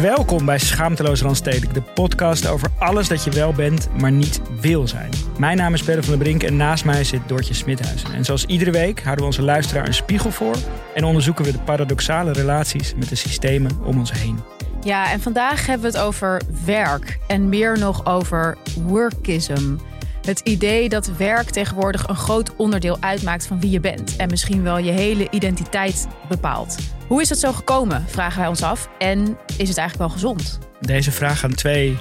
Welkom bij Schaamteloos Randstedelijk, de podcast over alles dat je wel bent, maar niet wil zijn. Mijn naam is Pelle van der Brink en naast mij zit Doortje Smithuizen. En zoals iedere week houden we onze luisteraar een spiegel voor en onderzoeken we de paradoxale relaties met de systemen om ons heen. Ja, en vandaag hebben we het over werk en meer nog over workism. Het idee dat werk tegenwoordig een groot onderdeel uitmaakt van wie je bent en misschien wel je hele identiteit bepaalt. Hoe is dat zo gekomen, vragen wij ons af. En is het eigenlijk wel gezond? Deze vraag gaan twee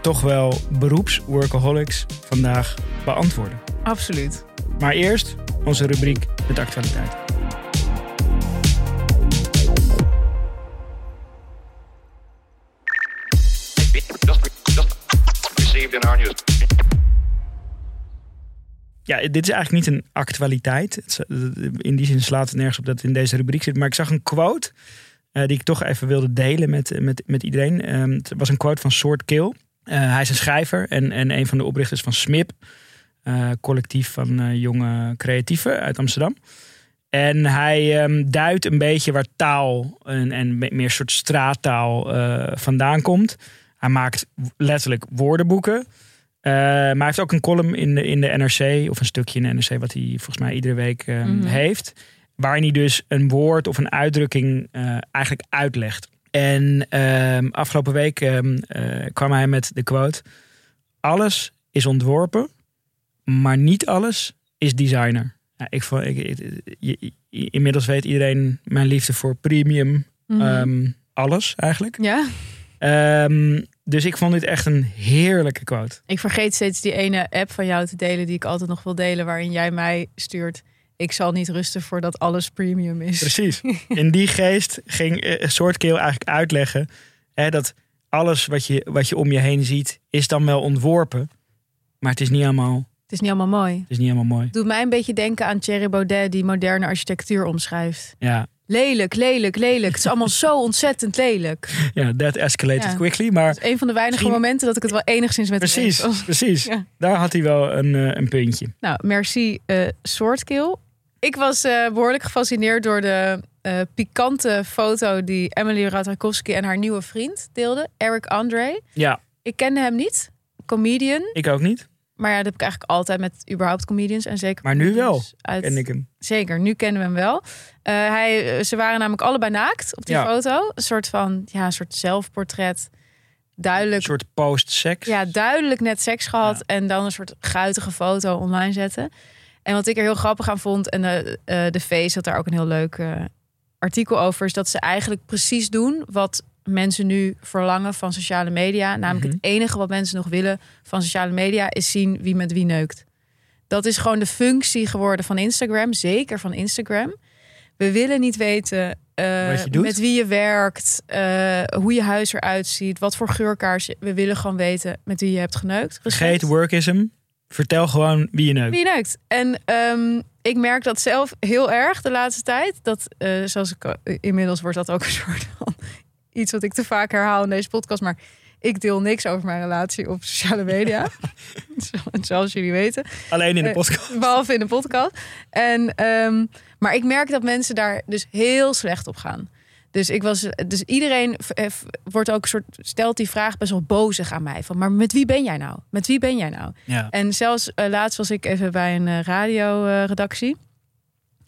toch wel beroeps-workaholics vandaag beantwoorden. Absoluut. Maar eerst onze rubriek met actualiteit. in our news. Ja, dit is eigenlijk niet een actualiteit. Is- In die zin slaat het nergens op dat het in deze rubriek zit. Maar ik zag een quote eh, die ik toch even wilde delen met, met, met iedereen. Ehm, het was een quote van Soort Kill. Eh, hij is een schrijver en, en een van de oprichters van SMIP. eh, collectief van eh, jonge creatieven uit Amsterdam. En hij ehm, duidt een beetje waar taal en, en me- meer soort straattaal eh, vandaan komt. Hij maakt letterlijk woordenboeken. Eh, maar hij heeft ook een column in de, in de NRC, of een stukje in de NRC, wat hij volgens mij iedere week eh, Mhm. heeft. Waarin hij dus een woord of een uitdrukking eh, eigenlijk uitlegt. En ehm, afgelopen week ehm, eh, kwam hij met de quote: Alles is ontworpen, maar niet alles is designer. Ja, ik, ik, inmiddels weet iedereen mijn liefde voor premium. Mhm. ehm, alles eigenlijk. ja, Ehm, dus ik vond dit echt een heerlijke quote. ik vergeet steeds die ene app van jou te delen die ik altijd nog wil delen, waarin jij mij stuurt. Ik zal niet rusten voordat alles premium is. Precies. In die geest ging eh, Soortkeel eigenlijk uitleggen hè, dat alles wat je, wat je om je heen ziet, is dan wel ontworpen. Maar het is niet allemaal, Het is niet allemaal mooi. het is niet allemaal mooi. Doet mij een beetje denken aan Thierry Baudet, die moderne architectuur omschrijft. Ja, Lelijk, lelijk, lelijk. Het is allemaal zo ontzettend lelijk. ja that escalated Ja. quickly. Maar Dat is een van de weinige Misschien- momenten dat ik het wel enigszins met hem precies, eens was. precies. Ja. Daar had hij wel een, eh, een puntje. Nou, merci eh Soortkill. Ik was eh, behoorlijk gefascineerd door de pikante foto die Emily Ratajkowski en haar nieuwe vriend deelden, Eric Andre. Ja, Ik kende hem niet, comedian. ik ook niet. Maar ja, dat heb ik eigenlijk altijd met überhaupt comedians en zeker. Maar nu wel, Uit, Ken ik hem. Zeker, nu kennen we hem wel. Eh, hij, ze waren namelijk allebei naakt op die Ja. foto. Een soort van, ja, een soort zelfportret. Een Duidelijk, soort post-sex. ja, duidelijk net seks gehad. Ja. En dan een soort guitige foto online zetten. En wat ik er heel grappig aan vond, en de, eh de Face had daar ook een heel leuk eh, artikel over, is dat ze eigenlijk precies doen wat mensen nu verlangen van sociale media. Namelijk Mhm. het enige wat mensen nog willen van sociale media is zien wie met wie neukt. Dat is gewoon de functie geworden van Instagram, zeker van Instagram. We willen niet weten eh, met wie je werkt, eh, hoe je huis eruit ziet, wat voor geurkaars. je- We willen gewoon weten met wie je hebt geneukt. Vergeet workism. Vertel gewoon wie je neukt. Wie je neukt. En ehm, ik merk dat zelf heel erg de laatste tijd. Dat, eh, zoals ik inmiddels wordt dat ook een soort van iets wat ik te vaak herhaal in deze podcast. Maar ik deel niks over mijn relatie op sociale media. Zo- Zoals jullie weten. Alleen in de Eh, podcast. Behalve in de podcast. En, ehm, maar ik merk dat mensen daar dus heel slecht op gaan. Dus ik was, dus iedereen eh, wordt ook een soort stelt die vraag best wel bozig aan mij van, maar met wie ben jij nou? Met wie ben jij nou? Ja. En zelfs eh, laatst was ik even bij een eh, radioredactie.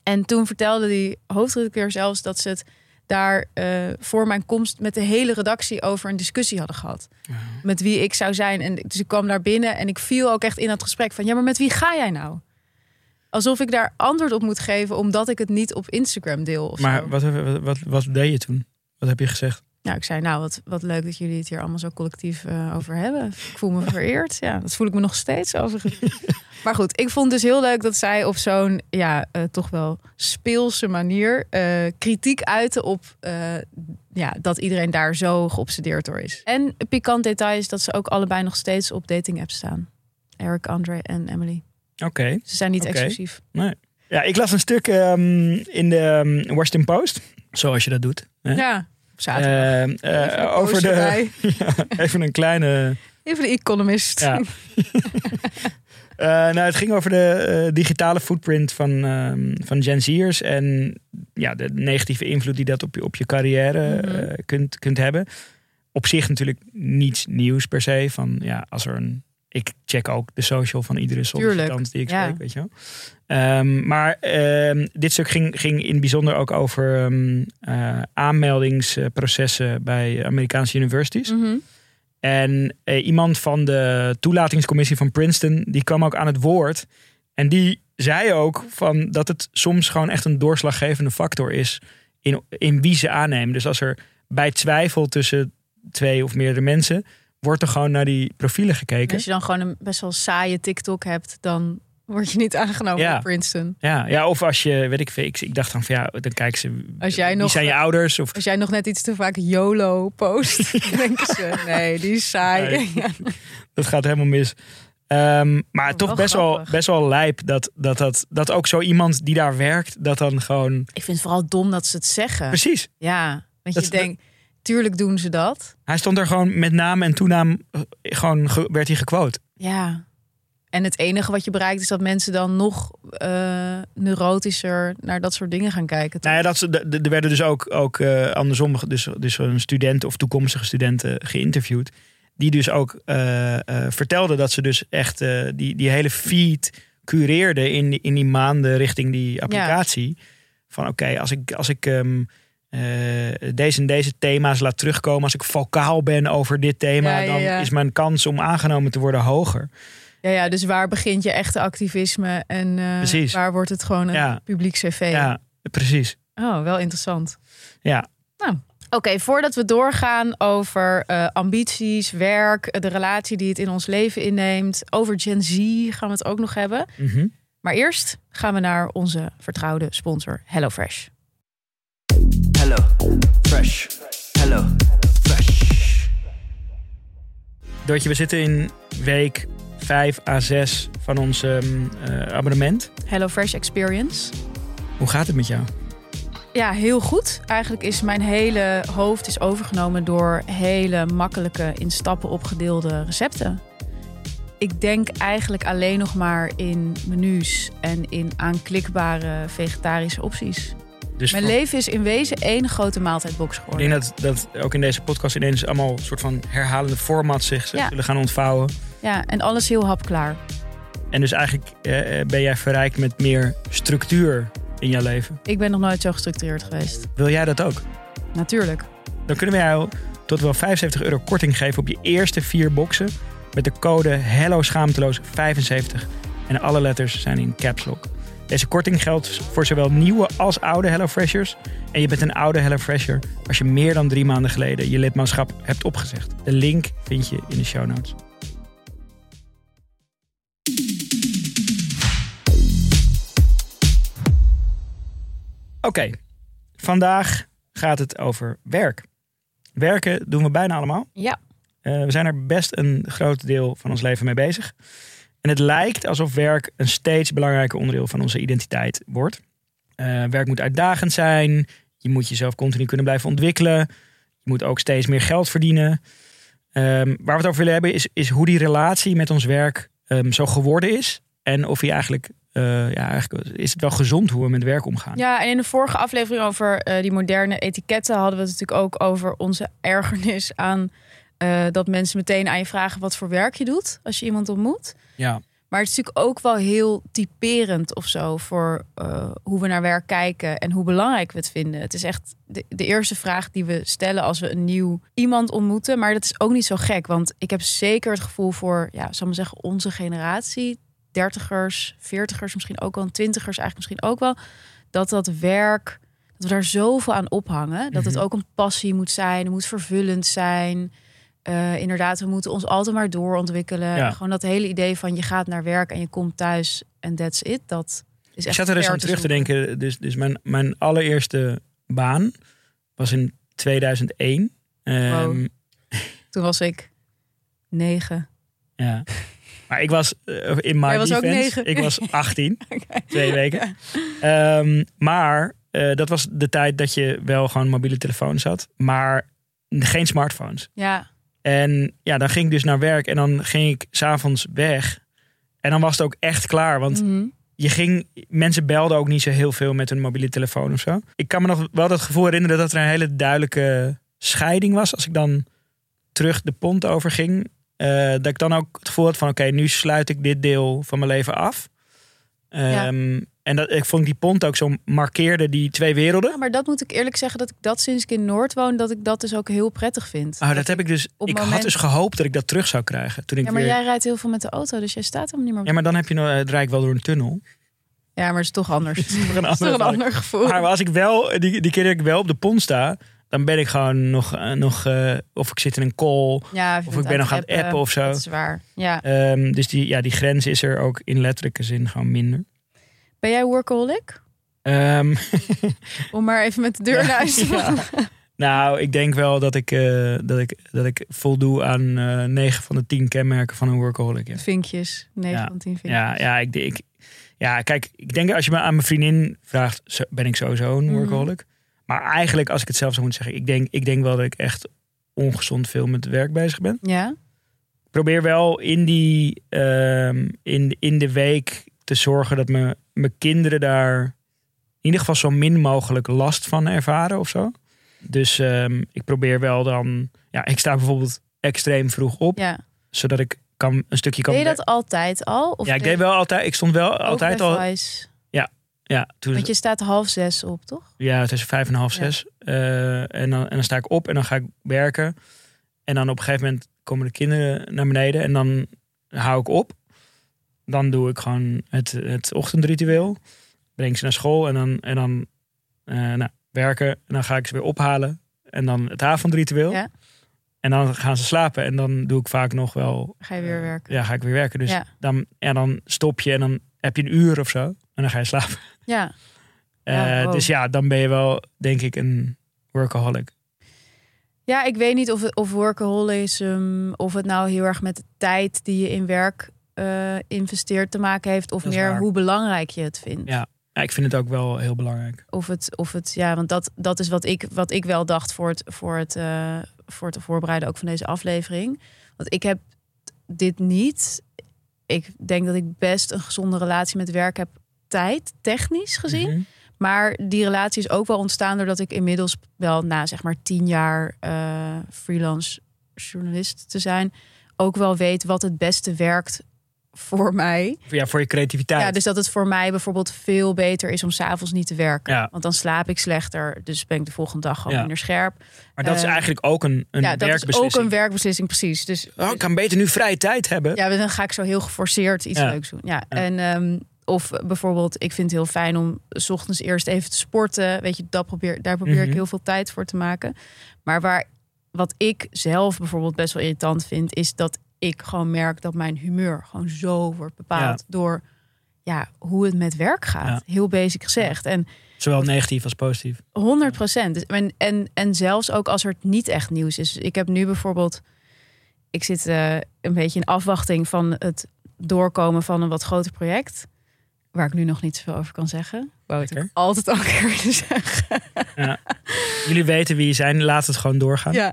en toen vertelde die hoofdredacteur zelfs dat ze het daar eh, voor mijn komst met de hele redactie over een discussie hadden gehad. Met wie ik zou zijn. En dus ik kwam daar binnen en ik viel ook echt in dat gesprek van ja, maar met wie ga jij nou? Alsof ik daar antwoord op moet geven omdat ik het niet op Instagram deel. Maar wat, wat, wat, wat deed je toen? Wat heb je gezegd? Nou, ik zei, nou, wat, wat leuk dat jullie het hier allemaal zo collectief eh, over hebben. Ik voel me vereerd. Ja, dat voel ik me nog steeds overigens. maar goed, ik vond dus heel leuk dat zij op zo'n, ja, eh, toch wel speelse manier eh, kritiek uiten op eh, ja, dat iedereen daar zo geobsedeerd door is. En een pikant detail is dat ze ook allebei nog steeds op dating apps staan. Eric, Andre en Emily. Oké. Ze zijn niet exclusief. Ja, ik las een stuk ehm, in de ehm, Washington Post. Zoals je dat doet. Hè? Ja, zaterdag. Eh, een over de. even een kleine. Even de Economist. Ja. Eh, nou, het ging over de eh, digitale footprint van, ehm, van Gen Z'ers. En ja, de negatieve invloed die dat op je, op je carrière Mhm. eh, kunt, kunt hebben. Op zich natuurlijk niets nieuws per se. Van ja, als er een. Ik check ook de social van iedere sollicitant die ik ja. spreek, weet je wel. Ehm, maar ehm, dit stuk ging, ging in het bijzonder ook over ehm, eh, aanmeldingsprocessen bij Amerikaanse universities. Mhm. En eh, iemand van de toelatingscommissie van Princeton, die kwam ook aan het woord. En die zei ook van dat het soms gewoon echt een doorslaggevende factor is in, in wie ze aannemen. Dus als er bij twijfel tussen twee of meerdere mensen, wordt er gewoon naar die profielen gekeken. Als je dan gewoon een best wel saaie TikTok hebt, dan word je niet aangenomen Ja. op Princeton. Ja, ja, of als je, weet ik veel, ik, ik dacht dan van ja, dan kijken ze, Als jij wie nog- zijn je ouders? Of, Als jij nog net iets te vaak YOLO post, denken ze, nee, die is saai. Nee. Ja. dat gaat helemaal mis. Ehm, maar Oh, toch wel best wel, best wel lijp dat, dat, dat, dat ook zo iemand die daar werkt, dat dan gewoon... Ik vind het vooral dom dat ze het zeggen. Precies. Ja, want Dat- je denkt, tuurlijk doen ze dat. Hij stond er gewoon met naam en toenaam, eh, gewoon ge- werd hij gequote. Ja. En het enige wat je bereikt is dat mensen dan nog eh, neurotischer naar dat soort dingen gaan kijken. toch? Nou ja, dat, er werden dus ook, ook eh, andersom, dus, dus een student of toekomstige studenten geïnterviewd. Die dus ook eh, vertelden dat ze dus echt die, die hele feed cureerden in, die- in die maanden richting die applicatie. Van oké, als ik, als ik ehm, eh, deze en deze thema's laat terugkomen, als ik vocaal ben over dit thema, ja, dan ja. is mijn kans om aangenomen te worden hoger. Ja, ja, dus waar begint je echte activisme en eh, Precies. waar wordt het gewoon een Ja. publiek cv? Ja, precies. Oh, wel interessant. Ja. Nou, oké, voordat we doorgaan over eh, ambities, werk, eh, de relatie die het in ons leven inneemt, over Gen Z gaan we het ook nog hebben. Mhm. Maar eerst gaan we naar onze vertrouwde sponsor HelloFresh. Hello, fresh. Hello, fresh. Doortje, we zitten in week 5 à 6 van ons ehm, eh, abonnement. HelloFresh Experience. Hoe gaat het met jou? Ja, heel goed. Eigenlijk is mijn hele hoofd is overgenomen door hele makkelijke in stappen opgedeelde recepten. Ik denk eigenlijk alleen nog maar in menus en in aanklikbare vegetarische opties. Dus Mijn voor- leven is in wezen één grote maaltijdbox ik geworden. denk dat, dat ook in deze podcast ineens allemaal soort van herhalende formats zich Ja. zullen gaan ontvouwen. Ja, en alles heel hapklaar. En dus eigenlijk eh, ben jij verrijkt met meer structuur in jouw leven. Ik ben nog nooit zo gestructureerd geweest. Wil jij dat ook? Natuurlijk. Dan kunnen we jou tot wel 75 euro korting geven op je eerste vier boxen. Met de code Hello Schaamteloos 75. En alle letters zijn in caps lock. Deze korting geldt voor zowel nieuwe als oude HelloFreshers. En je bent een oude HelloFresher als je meer dan drie maanden geleden je lidmaatschap hebt opgezegd. De link vind je in de show notes. Oké, vandaag gaat het over werk. Werken doen we bijna allemaal. Ja. Eh, we zijn er best een groot deel van ons leven mee bezig. En het lijkt alsof werk een steeds belangrijker onderdeel van onze identiteit wordt. Eh, werk moet uitdagend zijn. Je moet jezelf continu kunnen blijven ontwikkelen. Je moet ook steeds meer geld verdienen. Ehm, waar we het over willen hebben is, is hoe die relatie met ons werk ehm, zo geworden is. En of je eigenlijk, eh, ja, eigenlijk is het wel gezond hoe we met werk omgaan. Ja, en in de vorige aflevering over eh, die moderne etiketten hadden we het natuurlijk ook over onze ergernis aan eh, dat mensen meteen aan je vragen wat voor werk je doet als je iemand ontmoet. Ja. Maar het is natuurlijk ook wel heel typerend of zo voor hoe we naar werk kijken en hoe belangrijk we het vinden. Het is echt de, de eerste vraag die we stellen als we een nieuw iemand ontmoeten. Maar dat is ook niet zo gek, want ik heb zeker het gevoel voor, ja, zal ik maar zeggen, onze generatie, dertigers, veertigers misschien ook wel, en twintigers eigenlijk misschien ook wel, dat dat werk, dat we daar zoveel aan ophangen. Dat het Mhm. ook een passie moet zijn, het moet vervullend zijn. Eh, inderdaad, we moeten ons altijd maar doorontwikkelen. Ja. Gewoon dat hele idee van je gaat naar werk en je komt thuis en that's it. Dat is Ik echt zat er eens aan terug te denken. Dus, dus mijn, mijn allereerste baan was in 2001. Ehm. Toen was ik negen. Ja. Maar ik was eh, in Jij was defense. Ik was 18, twee weken. Ehm, maar eh, dat was de tijd dat je wel gewoon mobiele telefoons had, maar geen smartphones. Ja, En ja, dan ging ik dus naar werk en dan ging ik s'avonds weg. En dan was het ook echt klaar, want Mhm. je ging, mensen belden ook niet zo heel veel met hun mobiele telefoon of zo. Ik kan me nog wel dat gevoel herinneren dat er een hele duidelijke scheiding was. Als ik dan terug de pont over eh, dat ik dan ook het gevoel had van oké, nu sluit ik dit deel van mijn leven af. Ehm, En dat, ik vond die pont ook zo markeerde die twee werelden. Ja, maar dat moet ik eerlijk zeggen dat ik dat sinds ik in Noord woon, dat ik dat dus ook heel prettig vind. Oh, dat heb ik dus. op Ik had dus gehoopt dat ik dat terug zou krijgen. Toen ik Ja, maar weer, jij rijdt heel veel met de auto, dus jij staat helemaal niet meer. op- ja, maar dan heb je nog, eh, het rijk wel door een tunnel. Ja, maar het is toch anders. het is een toch een ander gevoel. Maar als ik wel, die, die keer dat ik wel op de pont sta, dan ben ik gewoon nog, eh, nog eh, of ik zit in een call, ja, of ik ben nog aan het appen of zo. Dat is waar. Ja. Ehm, dus die, ja, die grens is er ook in letterlijke zin gewoon minder. Ben jij workaholic? Ehm, Om maar even met de deur naar huis te Ja. vallen. nou, ik denk wel dat ik, eh, dat ik, dat ik voldoe aan eh 9 van de 10 kenmerken van een workaholic. Ja, Vinkjes. 9 Ja. van 10 vinkjes. ja, ja, ik, ik, ja, kijk, ik denk als je me aan mijn vriendin vraagt, ben ik sowieso een Mhm. workaholic. Maar eigenlijk, als ik het zelf zou moeten zeggen, ik denk, ik denk wel dat ik echt ongezond veel met werk bezig ben. Ja? Ik probeer wel in, die, ehm, in, in de week te zorgen dat me, mijn kinderen daar in ieder geval zo min mogelijk last van ervaren of zo. Dus ehm, ik probeer wel dan, ja, ik sta bijvoorbeeld extreem vroeg op, ja. zodat ik kan, een stukje kan. Deed je dat altijd al? Of ja, ik deed wel altijd, ik stond wel altijd al. Vice? Ja, toen, Want je staat half zes op, toch? ja, tussen vijf en half Ja. zes. Eh, en, dan, en dan sta ik op en dan ga ik werken. En dan op een gegeven moment komen de kinderen naar beneden en dan hou ik op. Dan doe ik gewoon het, het ochtendritueel. Breng ze naar school en dan, en dan eh, nou, werken. En dan ga ik ze weer ophalen. En dan het avondritueel. Ja. En dan gaan ze slapen. En dan doe ik vaak nog wel... Ga je weer eh, werken? Ja, ga ik weer werken. Dus Ja. dan, en dan stop je en dan heb je een uur of zo. En dan ga je slapen. Ja. Eh, wow. Dus ja, dan ben je wel, denk ik, een workaholic. Ja, ik weet niet of, of workaholism, of het nou heel erg met de tijd die je in werk eh, investeert te maken heeft, of meer waar. hoe belangrijk je het vindt. Ja. Ja, ik vind het ook wel heel belangrijk. Of het, of het, ja, want dat, dat is wat ik, wat ik wel dacht voor het, voor, het, eh, voor het voorbereiden ook van deze aflevering. Want ik heb dit niet. Ik denk dat ik best een gezonde relatie met werk heb, tijd, technisch gezien. Mhm. Maar die relatie is ook wel ontstaan doordat ik inmiddels wel na zeg maar tien jaar eh, freelance journalist te zijn, ook wel weet wat het beste werkt voor mij. Ja, voor je creativiteit. Ja, dus dat het voor mij bijvoorbeeld veel beter is om s'avonds niet te werken. Ja. Want dan slaap ik slechter, dus ben ik de volgende dag gewoon Ja. minder scherp. maar dat is eh, eigenlijk ook een, een ja, dat is werkbeslissing. ook een werkbeslissing, precies. Dus Oh, ik kan beter nu vrije tijd hebben. ja, dan ga ik zo heel geforceerd iets Ja. leuks doen. Ja. Ja. En ehm, of bijvoorbeeld, ik vind het heel fijn om 's ochtends eerst even te sporten. Weet je, dat probeer, daar probeer Mhm. ik heel veel tijd voor te maken. Maar waar wat ik zelf bijvoorbeeld best wel irritant vind, is dat ik gewoon merk dat mijn humeur gewoon zo wordt bepaald door ja, hoe het met werk gaat. Heel basic gezegd. En Zowel negatief als positief. 100 procent. En, en, en zelfs ook als er niet echt nieuws is. Ik heb nu bijvoorbeeld. Ik zit eh, een beetje in afwachting van het doorkomen van een wat groter project. Waar ik nu nog niet zoveel over kan zeggen. Ik wou Lekker. ook altijd al een keer willen zeggen. Jullie weten wie je zijn, laat het gewoon doorgaan. Ja.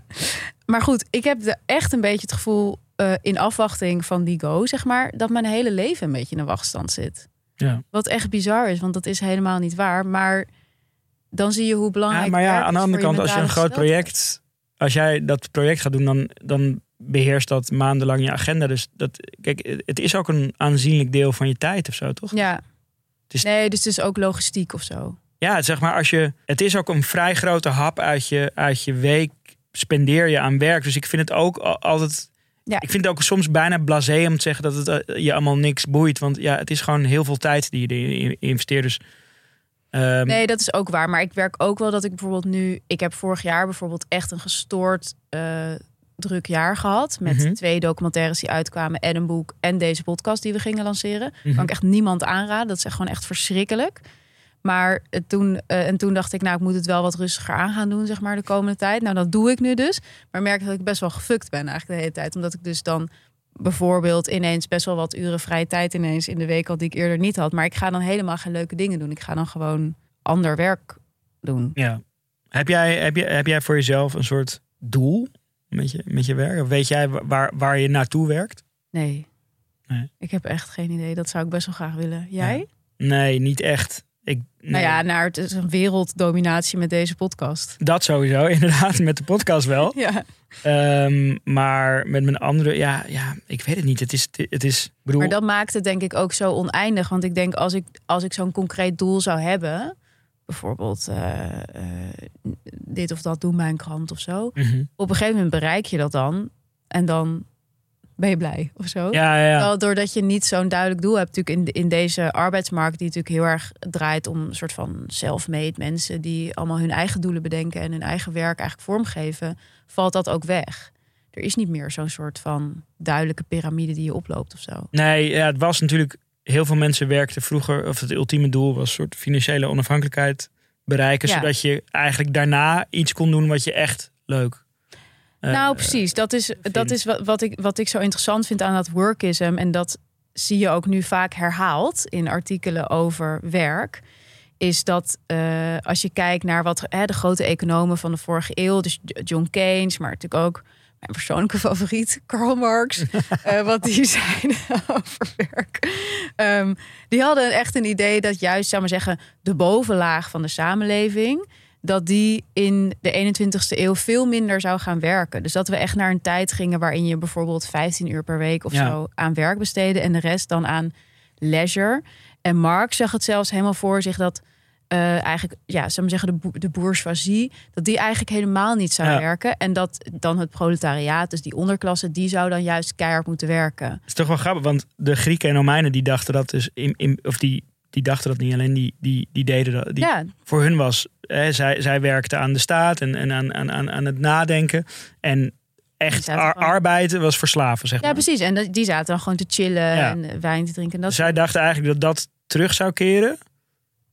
Maar goed, ik heb de, echt een beetje het gevoel. eh, in afwachting van die go, zeg maar. dat mijn hele leven een beetje in een wachtstand zit. Ja. Wat echt bizar is, want dat is helemaal niet waar. Maar dan zie je hoe belangrijk. Ja, maar ja, aan de andere kant, als je een groot project, als jij dat project gaat doen, dan, dan beheerst dat maandenlang je agenda. Dus dat, kijk, het is ook een aanzienlijk deel van je tijd of zo, toch? Ja. Het is- Nee, dus het is ook logistiek of zo. Ja, zeg maar, als je, het is ook een vrij grote hap uit je, uit je week spendeer je aan werk. Dus ik vind het ook al- altijd Ja. Ik vind het ook soms bijna blasé om te zeggen dat het eh, je allemaal niks boeit. Want ja, het is gewoon heel veel tijd die je erin investeert. Dus ehm, Nee, dat is ook waar. Maar ik werk ook wel dat ik bijvoorbeeld nu... Ik heb vorig jaar bijvoorbeeld echt een gestoord eh, druk jaar gehad. Met Mhm. twee documentaires die uitkwamen. En een boek en deze podcast die we gingen lanceren. mhm. Kan ik echt niemand aanraden. Dat is echt gewoon echt verschrikkelijk. Maar toen, eh, en toen dacht ik, nou, ik moet het wel wat rustiger aan gaan doen, zeg maar, de komende tijd. Nou, dat doe ik nu dus. Maar merk dat ik best wel gefukt ben eigenlijk de hele tijd. Omdat ik dus dan bijvoorbeeld ineens best wel wat uren vrije tijd ineens in de week had die ik eerder niet had. Maar ik ga dan helemaal geen leuke dingen doen. Ik ga dan gewoon ander werk doen. Ja. Heb jij, heb, je, heb jij voor jezelf een soort doel met je, met je werk? Weet jij wa- waar, waar je naartoe werkt? Nee. Nee. Ik heb echt geen idee. Dat zou ik best wel graag willen. Jij? Ja. Nee, niet echt. Ik, nee. Nou ja, naar het is een werelddominatie met deze podcast. Dat sowieso, inderdaad, met de podcast wel. Ja. Ehm, maar met mijn andere, ja, ja, ik weet het niet. Het is, het is, bedoel, Maar dat maakt het denk ik ook zo oneindig. Want ik denk als ik, als ik zo'n concreet doel zou hebben, bijvoorbeeld eh, eh, dit of dat doen bij een krant of zo. Mhm. Op een gegeven moment bereik je dat dan en dan ben je blij of zo. ja, ja, doordat je niet zo'n duidelijk doel hebt, natuurlijk in, in deze arbeidsmarkt, die natuurlijk heel erg draait om een soort van self-made mensen die allemaal hun eigen doelen bedenken en hun eigen werk eigenlijk vormgeven, valt dat ook weg. Er is niet meer zo'n soort van duidelijke piramide die je oploopt of zo. Nee, ja, het was natuurlijk. Heel veel mensen werkten vroeger, of het ultieme doel was een soort financiële onafhankelijkheid bereiken. Ja. Zodat je eigenlijk daarna iets kon doen wat je echt leuk. eh, nou, precies. Dat is, dat vindt. is wat, wat, ik, wat ik zo interessant vind aan dat workism. En dat zie je ook nu vaak herhaald in artikelen over werk. Is dat eh, als je kijkt naar wat hè, de grote economen van de vorige eeuw, dus John Keynes, maar natuurlijk ook mijn persoonlijke favoriet, Karl Marx, eh, wat die zeiden over werk. Ehm, die hadden echt een idee dat juist, zou maar zeggen, de bovenlaag van de samenleving, dat die in de 21ste eeuw veel minder zou gaan werken. Dus dat we echt naar een tijd gingen waarin je bijvoorbeeld 15 uur per week of Ja. zo aan werk besteedde en de rest dan aan leisure. En Marx zag het zelfs helemaal voor zich dat eh, eigenlijk, ja, zou maar zeggen, de, de bourgeoisie, dat die eigenlijk helemaal niet zou Ja. werken. En dat dan het proletariaat, dus die onderklasse, die zou dan juist keihard moeten werken. Het is toch wel grappig, want de Grieken en Romeinen die dachten dat dus in, in of die, die dachten dat niet alleen, die, die, die deden dat. Die, ja, Voor hun was, hè, zij, zij werkten aan de staat en, en aan, aan, aan, aan het nadenken. En echt ar- arbeid was verslaven, zeg ja, maar. precies. En die zaten dan gewoon te chillen Ja. en wijn te drinken. En dat, Zij dachten eigenlijk dat dat terug zou keren.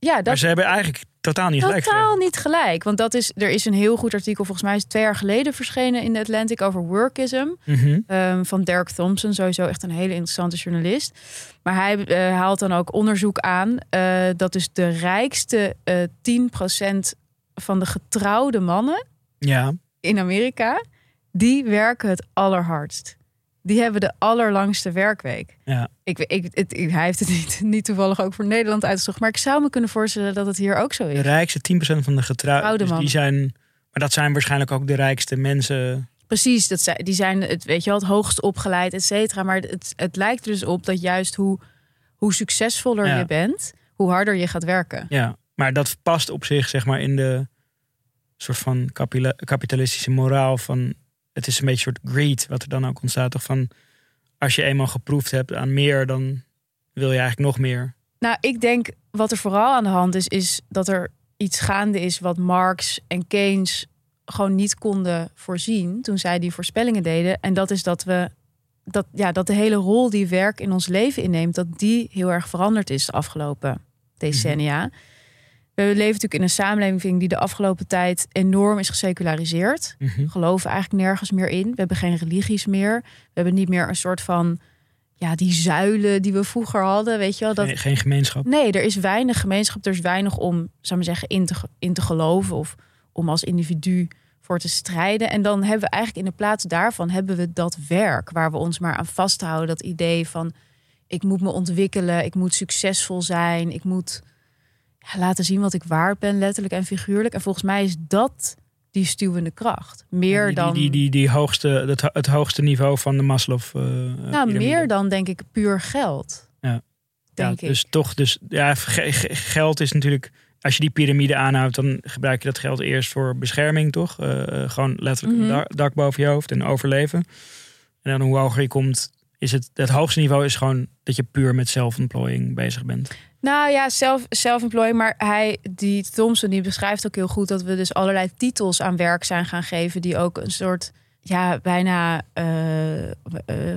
Ja, maar dat ze hebben eigenlijk totaal niet gelijk. Totaal niet gelijk. Want dat is, er is een heel goed artikel, volgens mij is het twee jaar geleden verschenen in de Atlantic over workism. Mhm. ehm, van Derek Thompson, sowieso echt een hele interessante journalist. Maar hij eh, haalt dan ook onderzoek aan eh, dat dus de rijkste eh 10% van de getrouwde mannen Ja, in Amerika, die werken het allerhardst. Die hebben de allerlangste werkweek. ja. Ik, ik, het, ik- hij heeft het niet, niet toevallig ook voor Nederland uitgezocht. Maar ik zou me kunnen voorstellen dat het hier ook zo De is. rijkste 10% van de getrouwden. Oude Dus die zijn, maar dat zijn waarschijnlijk ook de rijkste mensen. Precies, dat zijn, die zijn het, weet je wel, het hoogst opgeleid, et cetera. Maar het, het lijkt er dus op dat juist hoe, hoe succesvoller Ja. je bent, hoe harder je gaat werken. Ja, maar dat past op zich, zeg maar, in de soort van kapitalistische moraal van. Het is een beetje een soort greed, wat er dan ook ontstaat. Toch van als je eenmaal geproefd hebt aan meer, dan wil je eigenlijk nog meer. Nou, ik denk wat er vooral aan de hand is, is dat er iets gaande is wat Marx en Keynes gewoon niet konden voorzien toen zij die voorspellingen deden. En dat is dat we dat, ja, dat de hele rol die werk in ons leven inneemt, dat die heel erg veranderd is de afgelopen decennia. We leven natuurlijk in een samenleving die de afgelopen tijd enorm is geseculariseerd. Mhm. We geloven eigenlijk nergens meer in. We hebben geen religies meer. We hebben niet meer een soort van ja, die zuilen die we vroeger hadden, weet je wel. Dat, Geen, geen gemeenschap. Nee, er is weinig gemeenschap. Er is weinig om, zou ik zeggen, in te, in te geloven of om als individu voor te strijden. En dan hebben we eigenlijk in de plaats daarvan hebben we dat werk waar we ons maar aan vasthouden. Dat idee van ik moet me ontwikkelen, ik moet succesvol zijn, ik moet ja, laten zien wat ik waard ben, letterlijk en figuurlijk. En volgens mij is dat die stuwende kracht. Meer die, dan. Die, die, die, hoogste, het, het hoogste niveau van de Maslow. eh, nou, meer dan denk ik puur geld. Ja. Denk ja, ik. Dus toch, dus ja, ge- ge- geld is natuurlijk. Als je die piramide aanhoudt, dan gebruik je dat geld eerst voor bescherming, toch? Eh, eh, gewoon letterlijk Mhm. een dak, dak boven je hoofd en overleven. En dan hoe hoger je komt, is het, het hoogste niveau is gewoon dat je puur met self-employing bezig bent. Nou ja, zelf, self-employed. Maar hij, die Thompson, die beschrijft ook heel goed dat we dus allerlei titels aan werk zijn gaan geven. Die ook een soort, ja, bijna eh, eh,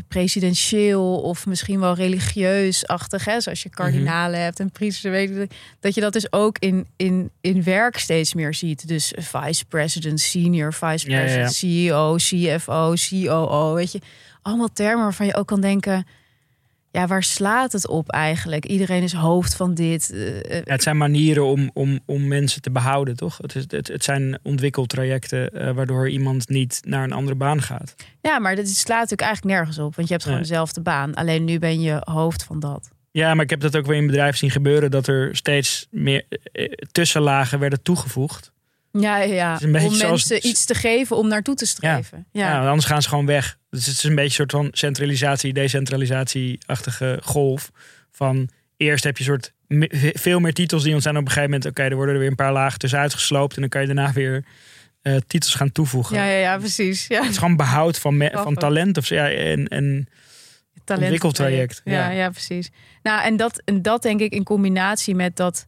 presidentieel of misschien wel religieus-achtig. Hè? Zoals je kardinalen hebt en priesters. Weet je, dat je dat dus ook in, in, in werk steeds meer ziet. Dus vice president, senior vice Ja, ja, ja. president, CEO, CFO, COO. Weet je, allemaal termen waarvan je ook kan denken ja, waar slaat het op eigenlijk? Iedereen is hoofd van dit. eh, eh, Ja, het zijn manieren om, om, om mensen te behouden, toch? Het, is, het, het zijn ontwikkeltrajecten eh, waardoor iemand niet naar een andere baan gaat. ja, maar dit slaat natuurlijk eigenlijk nergens op. Want je hebt gewoon Nee. dezelfde baan. Alleen nu ben je hoofd van dat. Ja, maar ik heb dat ook weer in bedrijven zien gebeuren, dat er steeds meer tussenlagen werden toegevoegd. Ja, ja, om zoals- mensen iets te geven om naartoe te streven. Ja, Ja. anders gaan ze gewoon weg. Dus het is een beetje een soort van centralisatie, decentralisatie-achtige golf. Van eerst heb je soort veel meer titels die ontstaan op een gegeven moment. Oké, er worden er weer een paar lagen tussenuit gesloopt. En dan kan je daarna weer eh, titels gaan toevoegen. ja, ja, ja, precies. Ja. Het is gewoon behoud van, me- van talent of zo. Ja, en, en Talent- Ontwikkeltraject, Ja, ja. ja. precies. Nou, en dat, en dat denk ik in combinatie met dat.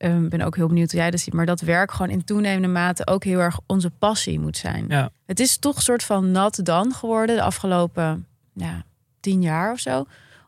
Ik ben ook heel benieuwd hoe jij dat ziet. Maar dat werk gewoon in toenemende mate ook heel erg onze passie moet zijn. Ja. Het is toch een soort van nat dan geworden de afgelopen ja, tien jaar of zo.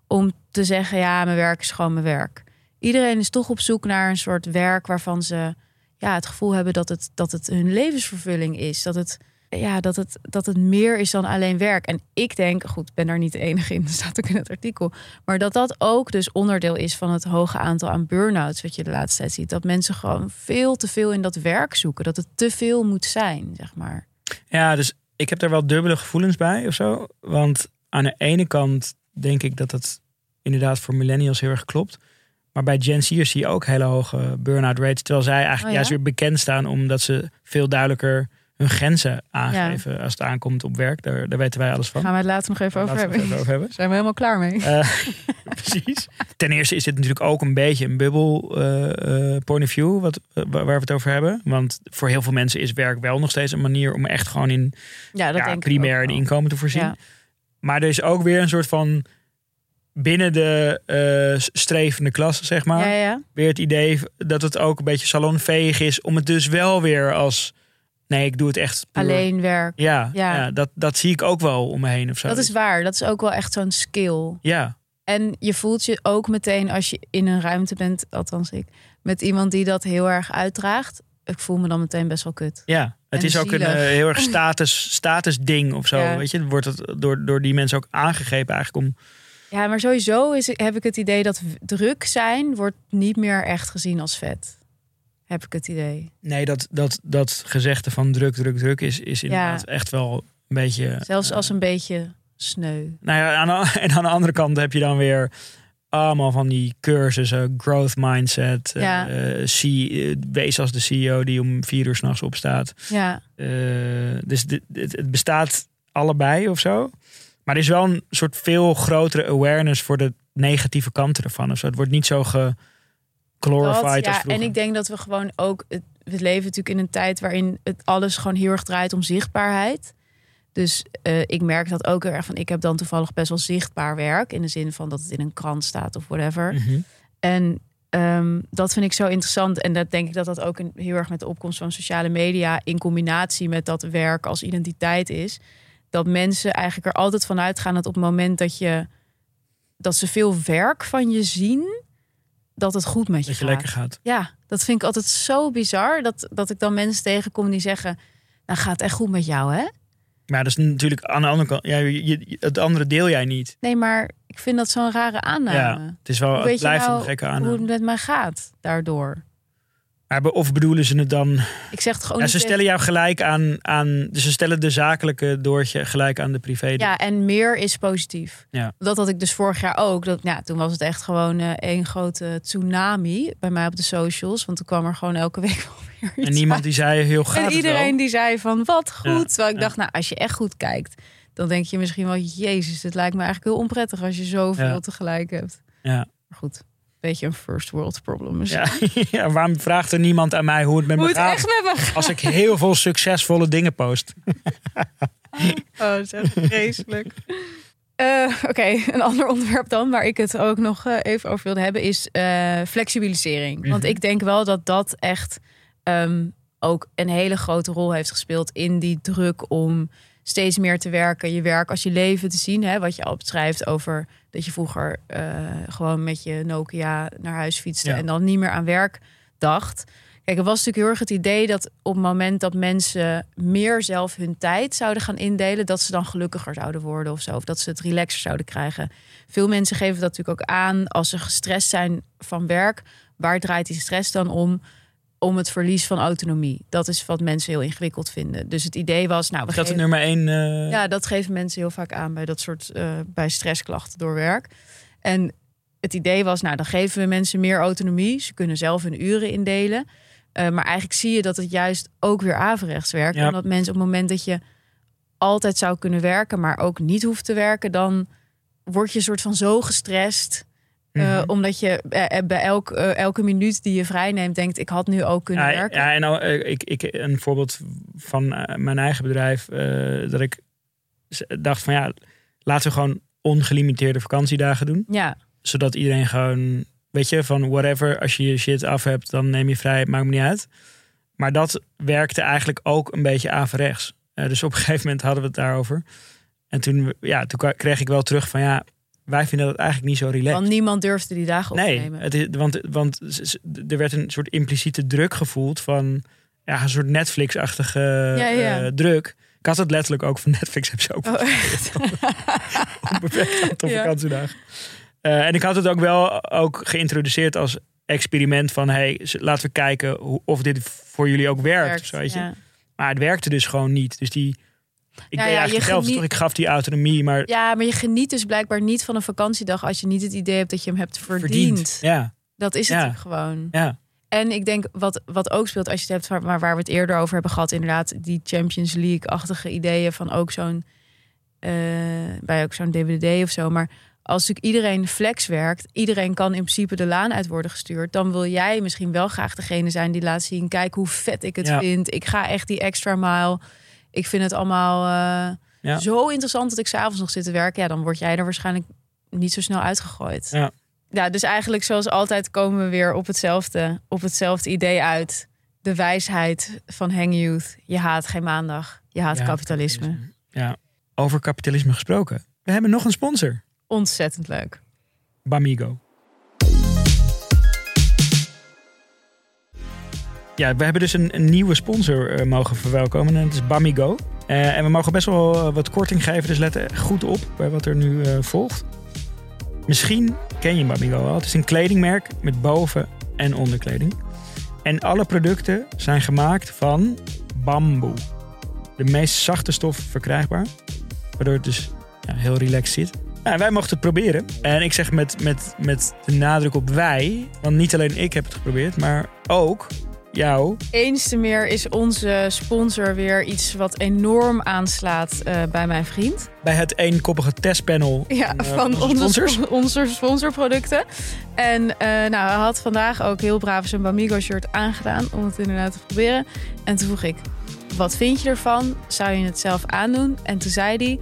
Om te zeggen, ja, mijn werk is gewoon mijn werk. Iedereen is toch op zoek naar een soort werk waarvan ze ja, het gevoel hebben dat het, dat het hun levensvervulling is. Dat het, ja, dat, het, dat het meer is dan alleen werk. En ik denk, goed, ik ben daar niet de enige in, dat staat ook in het artikel. Maar dat dat ook dus onderdeel is van het hoge aantal aan burn-outs wat je de laatste tijd ziet. Dat mensen gewoon veel te veel in dat werk zoeken. Dat het te veel moet zijn, zeg maar. Ja, dus ik heb daar wel dubbele gevoelens bij of zo. Want aan de ene kant denk ik dat het inderdaad voor millennials heel erg klopt. Maar bij Gen Z'ers zie je ook hele hoge burn-out rates. Terwijl zij eigenlijk Oh ja? juist weer bekend staan omdat ze veel duidelijker hun grenzen aangeven als het aankomt op werk. Daar, daar weten wij alles van. Gaan we het later nog even over hebben. even over hebben. Zijn we helemaal klaar mee? Eh, precies. Ten eerste is dit natuurlijk ook een beetje een bubbel eh, eh, point of view wat, waar we het over hebben. Want voor heel veel mensen is werk wel nog steeds een manier om echt gewoon in Ja, dat ja, primair inkomen te voorzien. Maar er is ook weer een soort van binnen de strevende klasse, zeg maar. Ja, ja. Weer het idee dat het ook een beetje salonveeg is om het dus wel weer als nee, ik doe het echt puur- Alleen werk. Ja, Ja. ja. dat, dat zie ik ook wel om me heen of zo. Dat is waar. Dat is ook wel echt zo'n skill. Ja, En je voelt je ook meteen als je in een ruimte bent, althans ik, met iemand die dat heel erg uitdraagt. Ik voel me dan meteen best wel kut. ja. Het En is ook een eh, heel erg status, status ding of zo. Ja. Weet je, wordt het door, door die mensen ook aangegeven eigenlijk om. Ja, maar sowieso is, heb ik het idee dat druk zijn wordt niet meer echt gezien als vet. Heb ik het idee. Nee, dat, dat, dat gezegde van druk, druk, druk is, is inderdaad echt wel een beetje. Zelfs eh, als een beetje sneu. Nou ja, aan de, en aan de andere kant heb je dan weer allemaal van die cursussen, growth mindset, eh, Ja. C, eh, wees als de CEO die om vier uur s'nachts opstaat. Ja, dus dit, het, het bestaat allebei of zo. Maar er is wel een soort veel grotere awareness voor de negatieve kanten ervan. Of zo. Het wordt niet zo geglorified dat, ja. En ik denk dat we gewoon ook. Het, we leven natuurlijk in een tijd waarin het alles gewoon heel erg draait om zichtbaarheid. Dus eh, ik merk dat ook heel erg van. Ik heb dan toevallig best wel zichtbaar werk. In de zin van dat het in een krant staat of whatever. Mhm. En ehm, dat vind ik zo interessant. En dat denk ik dat dat ook een, heel erg met de opkomst van sociale media. in combinatie met dat werk als identiteit is. Dat mensen eigenlijk er altijd van uitgaan dat op het moment dat je. dat ze veel werk van je zien. Dat het goed met je Dat je gaat. lekker gaat. Ja, dat vind ik altijd zo bizar. Dat, dat ik dan mensen tegenkom die zeggen. Nou gaat echt goed met jou, hè? Maar dat is natuurlijk aan de andere kant. Ja, je, je- het andere deel jij niet. Nee, maar ik vind dat zo'n rare aanname. Ja, het is wel. Hoe Het blijft nou een gekke Hoe aanname. het met mij gaat daardoor. Maar of bedoelen ze het dan? Ik zeg het gewoon Ja, ze stellen jou gelijk aan, aan. Dus ze stellen de zakelijke doortje gelijk aan de privé. Ja, en meer is positief. Ja. Dat had ik dus vorig jaar ook. Dat, ja, toen was het echt gewoon eh één grote tsunami bij mij op de socials. Want toen kwam er gewoon elke week wel weer iets En niemand uit. die zei heel En het iedereen wel. die zei van wat goed. Ja, Terwijl ik dacht, nou, als je echt goed kijkt, dan denk je misschien wel, jezus, het lijkt me eigenlijk heel onprettig als je zoveel tegelijk hebt. Ja. Maar goed, beetje een first world problem. misschien. Ja, ja, waarom vraagt er niemand aan mij hoe het met Hoe me het gaat? echt met me gaat. Als ik heel veel succesvolle dingen post. Oh, dat is echt vreselijk. Eh, Oké, een ander onderwerp dan, waar ik het ook nog eh, even over wilde hebben, is eh, flexibilisering. Want Mhm. ik denk wel dat dat echt ehm, ook een hele grote rol heeft gespeeld in die druk om steeds meer te werken, je werk als je leven te zien. Hè? Wat je al beschrijft over dat je vroeger eh, gewoon met je Nokia naar huis fietste Ja. en dan niet meer aan werk dacht. Kijk, er was natuurlijk heel erg het idee dat op het moment dat mensen meer zelf hun tijd zouden gaan indelen, dat ze dan gelukkiger zouden worden of zo. Of dat ze het relaxer zouden krijgen. Veel mensen geven dat natuurlijk ook aan als ze gestrest zijn van werk. Waar draait die stress dan om? Om het verlies van autonomie. Dat is wat mensen heel ingewikkeld vinden. Dus het idee was, nou, we Dat geven- nummer één. eh, ja, dat geven mensen heel vaak aan bij dat soort eh, bij stressklachten door werk. En het idee was, nou, dan geven we mensen meer autonomie. Ze kunnen zelf hun uren indelen. Eh, maar eigenlijk zie je dat het juist ook weer averechts werkt. Ja. Omdat mensen op het moment dat je altijd zou kunnen werken, maar ook niet hoeft te werken, dan word je een soort van zo gestrest. Eh, Mhm. Omdat je eh, bij elk, eh, elke minuut die je vrij neemt, denkt: ik had nu ook kunnen Ja, werken. ja, en nou, eh, ik, ik, een voorbeeld van eh, mijn eigen bedrijf. eh, dat ik dacht van ja, laten we gewoon ongelimiteerde vakantiedagen doen. ja. Zodat iedereen gewoon, weet je, van whatever. Als je je shit af hebt, dan neem je vrij. Maakt me niet uit. Maar dat werkte eigenlijk ook een beetje averechts. Eh, dus op een gegeven moment hadden we het daarover. En toen, ja, toen kreeg ik wel terug van ja, wij vinden dat eigenlijk niet zo relaxed. Want niemand durfde die dagen op te Nee, het is, want, want er werd een soort impliciete druk gevoeld van ja, een soort Netflix-achtige Ja, ja. eh, druk. Ik had het letterlijk ook van Netflix, heb ze ook Oh, echt? een beperkt aantal Ja. vakantiedagen. Eh, en ik had het ook wel ook geïntroduceerd als experiment van hey, laten we kijken of dit voor jullie ook werkt. Werkt, weet je. Maar het werkte dus gewoon niet. Dus die, ik Ja, deed ja, eigenlijk geniet- toch? Ik gaf die autonomie, maar Ja, maar je geniet dus blijkbaar niet van een vakantiedag als je niet het idee hebt dat je hem hebt verdiend. verdiend. Ja, Dat is Ja. het gewoon. ja. En ik denk wat, wat ook speelt als je het hebt, maar waar we het eerder over hebben gehad, inderdaad, die Champions League-achtige ideeën van ook zo'n eh, bij ook zo'n DVD of zo. Maar als natuurlijk iedereen flex werkt, iedereen kan in principe de laan uit worden gestuurd, dan wil jij misschien wel graag degene zijn die laat zien, kijk hoe vet ik het Ja. vind. Ik ga echt die extra mile. Ik vind het allemaal eh, Ja. zo interessant dat ik s'avonds nog zit te werken. Ja, dan word jij er waarschijnlijk niet zo snel uitgegooid. Ja. Ja, dus eigenlijk zoals altijd komen we weer op hetzelfde, op hetzelfde idee uit. De wijsheid van Hang Youth. Je haat geen maandag. Je haat Ja, kapitalisme. Ja, over kapitalisme gesproken. We hebben nog een sponsor. Ontzettend leuk. Bamigo. Ja, we hebben dus een, een nieuwe sponsor eh, mogen verwelkomen. En dat is Bamigo. Eh, en we mogen best wel eh, wat korting geven. Dus let goed op bij wat er nu volgt. Misschien ken je Bamigo al. Het is een kledingmerk met boven- en onderkleding. En alle producten zijn gemaakt van bamboe. De meest zachte stof verkrijgbaar. Waardoor het dus ja, heel relaxed zit. Ja, wij mochten het proberen. En ik zeg met, met, met de nadruk op wij. Want niet alleen ik heb het geprobeerd, maar ook jou. Eens te meer is onze sponsor weer iets wat enorm aanslaat eh, bij mijn vriend. Bij het eenkoppige testpanel Ja, eh, van onze sponsors. sponsorproducten. En eh, nou, hij had vandaag ook heel braaf zijn Bamigo shirt aangedaan om het inderdaad te proberen. En toen vroeg ik, wat vind je ervan? Zou je het zelf aandoen? En toen zei hij,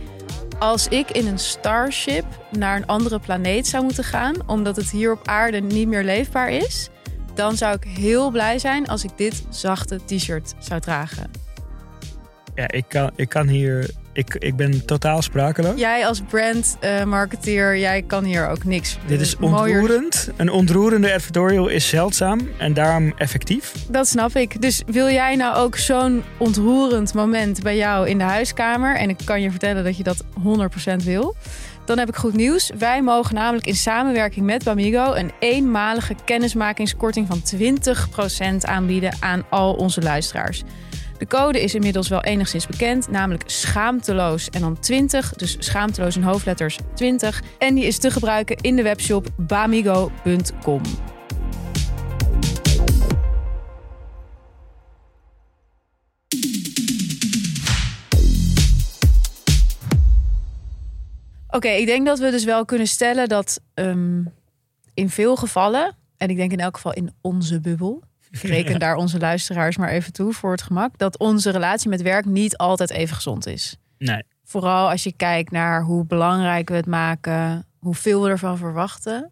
als ik in een starship naar een andere planeet zou moeten gaan, omdat het hier op aarde niet meer leefbaar is, dan zou ik heel blij zijn als ik dit zachte t-shirt zou dragen. Ja, ik kan, ik kan hier... Ik, ik ben totaal sprakeloos. Jij als brandmarketeer, jij kan hier ook niks. Dit is eh, mooier ontroerend. Een ontroerende editorial is zeldzaam en daarom effectief. Dat snap ik. Dus wil jij nou ook zo'n ontroerend moment bij jou in de huiskamer? En ik kan je vertellen dat je dat 100% wil. Dan heb ik goed nieuws. Wij mogen namelijk in samenwerking met Bamigo een eenmalige kennismakingskorting van 20% aanbieden aan al onze luisteraars. De code is inmiddels wel enigszins bekend, namelijk schaamteloos en dan 20. Dus schaamteloos in hoofdletters 20. En die is te gebruiken in de webshop bamigo.com. Oké, ik denk dat we dus wel kunnen stellen dat ehm, in veel gevallen, en ik denk in elk geval in onze bubbel, ik reken daar onze luisteraars maar even toe voor het gemak, dat onze relatie met werk niet altijd even gezond is. Nee. Vooral als je kijkt naar hoe belangrijk we het maken, hoeveel we ervan verwachten.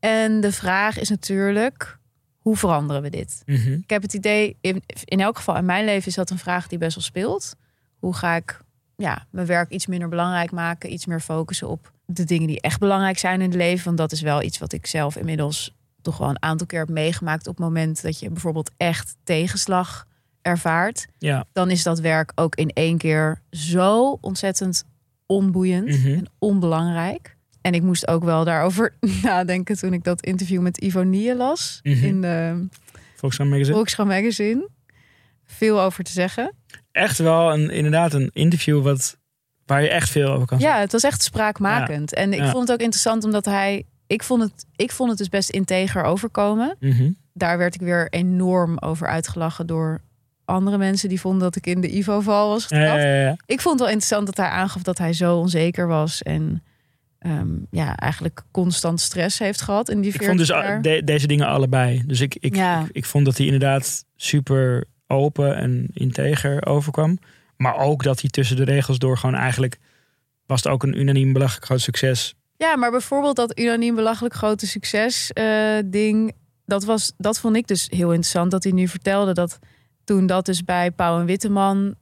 En de vraag is natuurlijk, hoe veranderen we dit? Mhm. Ik heb het idee, in, in elk geval in mijn leven is dat een vraag die best wel speelt. Hoe ga ik ja, mijn werk iets minder belangrijk maken, iets meer focussen op de dingen die echt belangrijk zijn in het leven? Want dat is wel iets wat ik zelf inmiddels toch wel een aantal keer heb meegemaakt op het moment dat je bijvoorbeeld echt tegenslag ervaart. Ja. Dan is dat werk ook in één keer zo ontzettend onboeiend Mhm. en onbelangrijk. En ik moest ook wel daarover nadenken toen ik dat interview met Ivonie las Mhm. in de Volkskrant Magazine. Volkskrant Magazine. Veel over te zeggen. Echt wel een, inderdaad een interview wat, waar je echt veel over kan zeggen. Ja, het was echt spraakmakend. En ik Ja. vond het ook interessant omdat hij... Ik vond, het, ik vond het dus best integer overkomen. Mhm. Daar werd ik weer enorm over uitgelachen door andere mensen... die vonden dat ik in de Ivo-val was getrapt. ja. Ik vond het wel interessant dat hij aangaf dat hij zo onzeker was... en ehm, ja, eigenlijk constant stress heeft gehad in die Ik vond dus 40 a- jaar. de- deze dingen allebei. Dus ik, ik, Ja. ik, ik vond dat hij inderdaad super open en integer overkwam. Maar ook dat hij tussen de regels door gewoon eigenlijk... was het ook een unaniem belachelijk groot succes. Ja, maar bijvoorbeeld dat unaniem belachelijk grote succes eh, ding. Dat, was, dat vond ik dus heel interessant. Dat hij nu vertelde dat toen dat dus bij Pauw en Witteman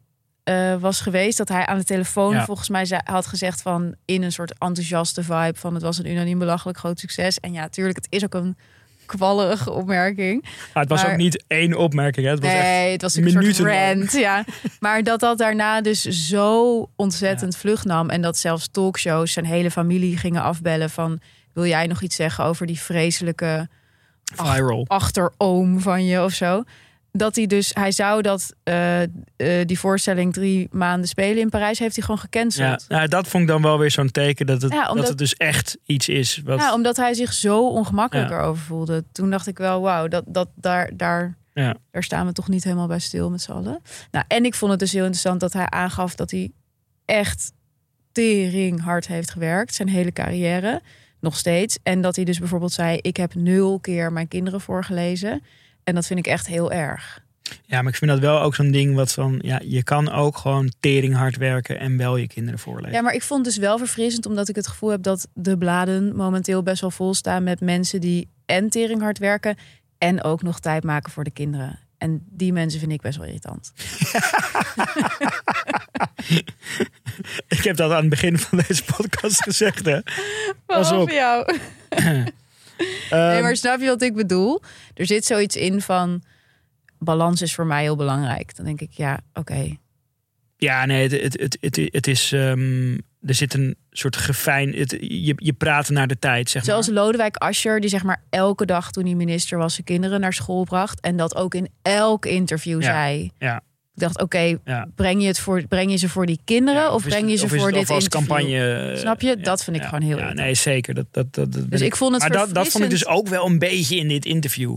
eh, was geweest. Dat hij aan de telefoon Ja. volgens mij had gezegd van in een soort enthousiaste vibe van het was een unaniem belachelijk groot succes. En ja, natuurlijk, het is ook een kwallerige opmerking. Maar het was Maar- ook niet één opmerking. Hè? Het was echt het was een soort rant. Ja. Maar dat dat daarna dus zo ontzettend vlucht nam. En dat zelfs talkshows zijn hele familie gingen afbellen van... wil jij nog iets zeggen over die vreselijke viral. achteroom van je of zo? Dat hij dus, hij zou dat, eh, eh, die voorstelling drie maanden spelen in Parijs... heeft hij gewoon Ja, gecanceld. nou, dat vond ik dan wel weer zo'n teken dat het, Ja, omdat- dat het dus echt iets is. Wat, Ja, omdat hij zich zo ongemakkelijk Ja. erover voelde. Toen dacht ik wel, wauw, dat, dat, daar, daar, Ja. daar staan we toch niet helemaal bij stil met z'n allen. Nou, en ik vond het dus heel interessant dat hij aangaf dat hij echt tering hard heeft gewerkt. Zijn hele carrière, nog steeds. En dat hij dus bijvoorbeeld zei, ik heb nul keer mijn kinderen voorgelezen. En dat vind ik echt heel erg. Ja, maar ik vind dat wel ook zo'n ding wat van... Ja, je kan ook gewoon tering hard werken en wel je kinderen voorlezen. Ja, maar ik vond het dus wel verfrissend, omdat ik het gevoel heb dat de bladen momenteel best wel vol staan met mensen die en tering hard werken en ook nog tijd maken voor de kinderen. En die mensen vind ik best wel irritant. Ik heb dat aan het begin van deze podcast gezegd. Hè. Pas op. Jou. Nee, Ehm, maar snap je wat ik bedoel? Er zit zoiets in van balans is voor mij heel belangrijk. Dan denk ik, ja, oké. Ja, nee, het, het, het, het, het is... ehm, er zit een soort gefijn... Het, je, je praat naar de tijd, zeg Zoals maar. Lodewijk Asscher, die zeg maar elke dag toen hij minister was zijn kinderen naar school bracht. En dat ook in elk interview Ja, zei. ja. Ik dacht, oké, Ja. breng, je het voor, breng je ze voor die kinderen Ja, of breng je ze voor dit interview? campagne? eh, Snap je? Dat vind ik gewoon heel Ja, nee, zeker. Dat, dat, dat, dat Dus ik vond het Maar dat, dat vond ik dus ook wel een beetje in dit interview.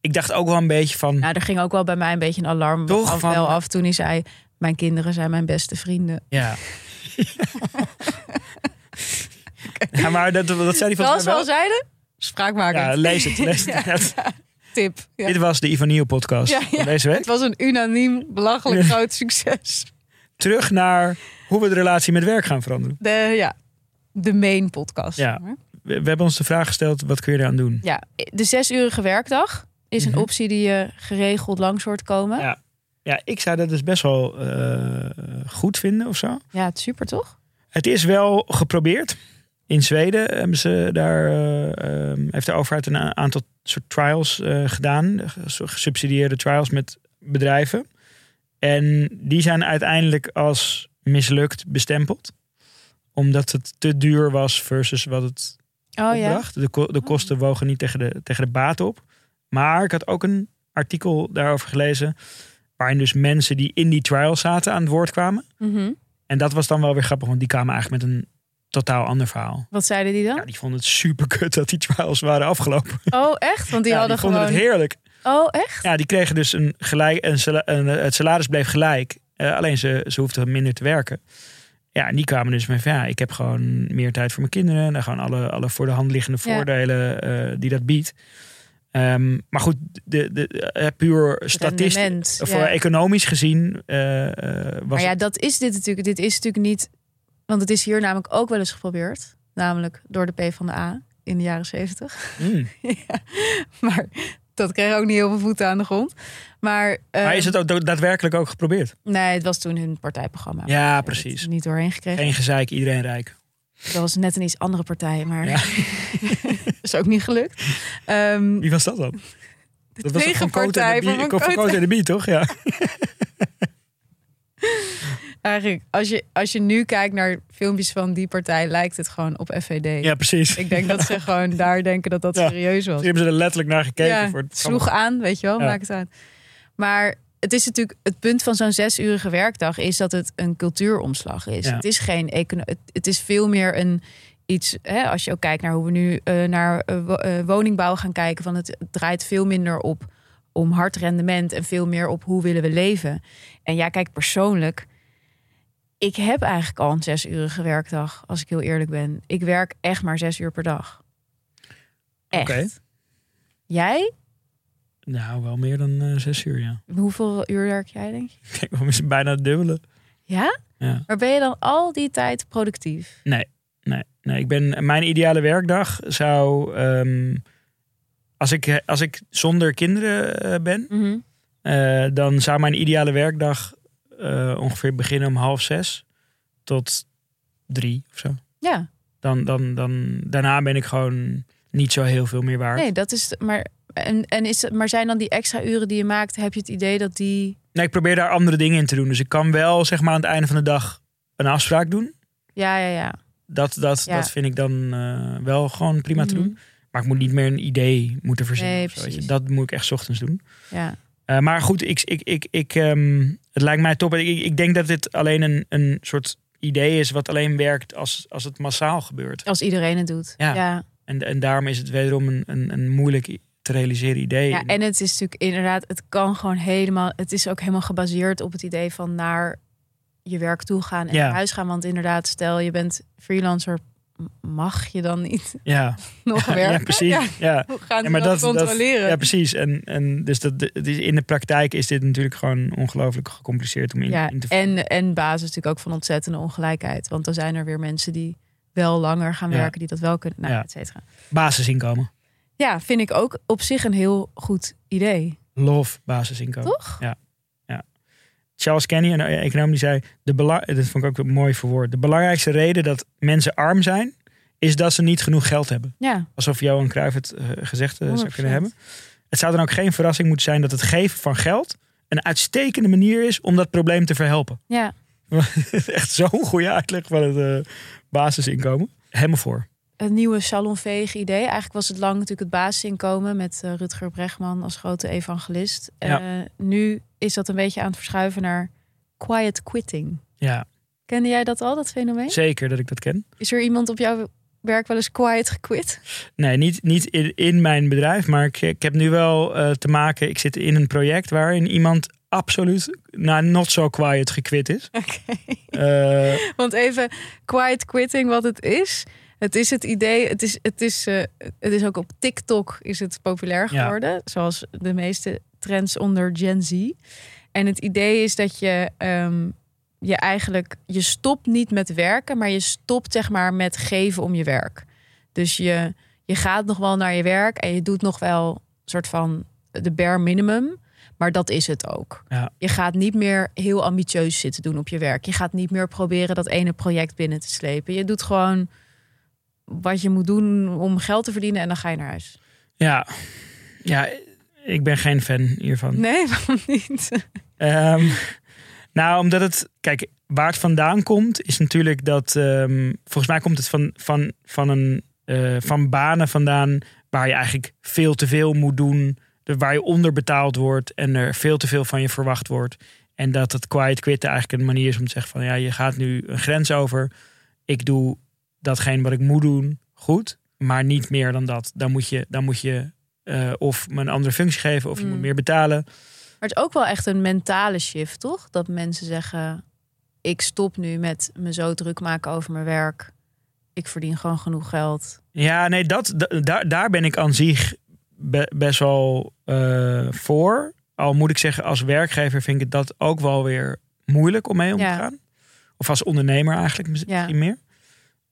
Ik dacht ook wel een beetje van... Nou, er ging ook wel bij mij een beetje een alarm Toch? af, Van- wel af toen hij zei... mijn kinderen zijn mijn beste vrienden. Ja. ja, maar dat, dat zei hij Zoals volgens we mij al wel. zeiden, spraakmakend. Ja, lees het. Lees het. Ja. Tip. Ja. Dit was de Ivanil podcast Ja, ja. van deze week. Het was een unaniem belachelijk groot succes. Terug naar hoe we de relatie met werk gaan veranderen. De, ja, de main podcast. Ja. We, we hebben ons de vraag gesteld, wat kun je eraan doen? ja, de zesurige werkdag is een Mhm. optie die je geregeld langs hoort komen. Ja. Ja, Ja, ik zou dat dus best wel eh, goed vinden of zo. het is super toch? Het is wel geprobeerd. In Zweden hebben ze daar, eh, ehm, heeft de overheid een aantal soort trials eh, gedaan. Soort Gesubsidieerde trials met bedrijven. En die zijn uiteindelijk als mislukt bestempeld. Omdat het te duur was versus wat het Oh ja. De, de kosten wogen niet tegen de, tegen de baat op. Maar ik had ook een artikel daarover gelezen. Waarin dus mensen die in die trial zaten aan het woord kwamen. Mhm. En dat was dan wel weer grappig, want die kwamen eigenlijk met een totaal ander verhaal. Wat zeiden die dan? Ja, die vonden het super kut dat die trials waren afgelopen. Oh, echt? Want die ja, hadden die vonden gewoon... het heerlijk. Oh, echt? Ja, die kregen dus een gelijk, een, een, eh, het salaris bleef gelijk. Eh, alleen ze, ze hoefden minder te werken. Ja, en die kwamen dus met van ja, ik heb gewoon meer tijd voor mijn kinderen. En dan gewoon alle, alle voor de hand liggende Ja. voordelen eh, die dat biedt. Ehm, maar goed, de, de, puur statistisch, ja. eh, economisch gezien was Maar ja, dat is dit natuurlijk. Dit is natuurlijk niet. Want het is hier namelijk ook wel eens geprobeerd. Namelijk door de P van de A in de jaren zeventig. Mm. ja. Maar dat kreeg ook niet heel veel voeten aan de grond. Maar, Maar ehm, is het ook daadwerkelijk ook geprobeerd? Nee, het was toen hun partijprogramma. Ja, precies. Niet doorheen gekregen. Geen gezeik, iedereen rijk. Dat was net een iets andere partij, maar Ja. is ook niet gelukt. Ehm, Wie was dat dan? Dat was van Cote de. Cote en de Bie, toch? Ja. eigenlijk, als je, als je nu kijkt naar filmpjes van die partij, lijkt het gewoon op FVD. ja, precies. Ik denk dat ze gewoon daar denken dat dat Ja. serieus was. Die hebben ze er letterlijk naar gekeken. ja, voor het sloeg aan, weet je wel, maakt het uit. Maar het is natuurlijk het punt van zo'n zesurige werkdag is dat het een cultuuromslag is. Ja. Het is geen econo het, het is veel meer een iets. Hè, als je ook kijkt naar hoe we nu eh, naar eh, eh, woningbouw gaan kijken, van het, het draait veel minder op om hard rendement en veel meer op hoe willen we leven. En ja, kijk persoonlijk. Ik heb eigenlijk al een zesurige werkdag, als ik heel eerlijk ben. Ik werk echt maar zes uur per dag. Echt. Jij? Nou, wel meer dan eh, zes uur, ja. Hoeveel uur werk jij, denk je? Kijk, is bijna het dubbele? Ja? Ja. Maar ben je dan al die tijd productief? Nee, nee, nee. Ik ben, mijn ideale werkdag zou... ehm, als, ik, als ik zonder kinderen eh, ben... eh, dan zou mijn ideale werkdag eh, ongeveer beginnen om half zes tot drie of zo. Ja, Dan, dan, dan, daarna ben ik gewoon niet zo heel veel meer waard. nee, dat is. Maar, en, en is, maar zijn dan die extra uren die je maakt, heb je het idee dat die. Nee, ik probeer daar andere dingen in te doen. Dus ik kan wel zeg maar aan het einde van de dag een afspraak doen. Ja, ja, ja. Dat, dat, Ja. dat vind ik dan eh, wel gewoon prima te Mhm. doen. Maar ik moet niet meer een idee moeten verzinnen. Nee. Dat moet ik echt 's ochtends doen. Ja, Eh, maar goed, ik, ik, ik, ik, ehm, het lijkt mij top. Ik, ik denk dat dit alleen een, een soort idee is wat alleen werkt als, als het massaal gebeurt. als iedereen het doet. Ja. ja. En, en daarom is het wederom een, een, een moeilijk te realiseren idee. Ja, en het is natuurlijk inderdaad, het kan gewoon helemaal, het is ook helemaal gebaseerd op het idee van naar je werk toe gaan en Ja. naar huis gaan. Want inderdaad, stel je bent freelancer, mag je dan niet ja. nog Ja, werken? precies. Ja, Ja. hoe gaan Ja, maar dat, controleren? Ja, precies. En, en dus dat, in de praktijk is dit natuurlijk gewoon ongelooflijk gecompliceerd om in, Ja, in te en, en basis natuurlijk ook van ontzettende ongelijkheid. Want dan zijn er weer mensen die wel langer gaan Ja. werken, die dat wel kunnen, nou, Ja. et cetera. basisinkomen. Ja, vind ik ook op zich een heel goed idee. Love basisinkomen. Toch? Ja. ja. Charles Kenny, een econoom, die zei... De bela- dat vond ik ook mooi verwoord. De belangrijkste reden dat mensen arm zijn... is dat ze niet genoeg geld hebben. Ja, Alsof Johan Cruijff het eh, gezegd eh, zou 100%. kunnen hebben. Het zou dan ook geen verrassing moeten zijn... dat het geven van geld... een uitstekende manier is om dat probleem te verhelpen. ja. Echt zo'n goede uitleg van het eh, basisinkomen. Helemaal voor. Een nieuwe salonveeg idee. Eigenlijk was het lang natuurlijk het basisinkomen met eh, Rutger Bregman als grote evangelist. Ja. Eh, nu is dat een beetje aan het verschuiven naar quiet quitting. Ja, Kende jij dat al, dat fenomeen? zeker dat ik dat ken. Is er iemand op jouw werk wel eens quiet gequit? Nee, niet, niet in, in mijn bedrijf, maar ik, ik heb nu wel eh, te maken. Ik zit in een project waarin iemand absoluut nou, not so quiet gekwit is. Oké. Want even quiet quitting, wat het is. Het is het idee, het is, het is, eh, het is ook op TikTok is het populair Ja. geworden. Zoals de meeste trends onder Gen Z. En het idee is dat je ehm, je eigenlijk, je stopt niet met werken, maar je stopt zeg maar met geven om je werk. Dus je, je gaat nog wel naar je werk en je doet nog wel een soort van de bare minimum. Maar dat is het ook. Ja. Je gaat niet meer heel ambitieus zitten doen op je werk. Je gaat niet meer proberen dat ene project binnen te slepen. Je doet gewoon wat je moet doen om geld te verdienen en dan ga je naar huis. ja. ja, ik ben geen fan hiervan. Nee, waarom niet? Ehm, nou, omdat het. Kijk, waar het vandaan komt, is natuurlijk dat. ehm, volgens mij komt het van, van, van, een, eh, van banen vandaan. waar je eigenlijk veel te veel moet doen. Waar je onderbetaald wordt en er veel te veel van je verwacht wordt. En dat het quiet quitten eigenlijk een manier is om te zeggen: van ja, je gaat nu een grens over. Ik doe datgene wat ik moet doen goed, maar niet meer dan dat. Dan moet je, dan moet je eh, of me een andere functie geven, of je Mm. moet meer betalen. Maar het is ook wel echt een mentale shift, toch? Dat mensen zeggen: ik stop nu met me zo druk maken over mijn werk. Ik verdien gewoon genoeg geld. Ja, nee, dat, da- daar, daar ben ik aan zich be- best wel eh, voor. Al moet ik zeggen, als werkgever vind ik dat ook wel weer moeilijk om mee om Ja. te gaan. Of als ondernemer eigenlijk misschien Ja. meer.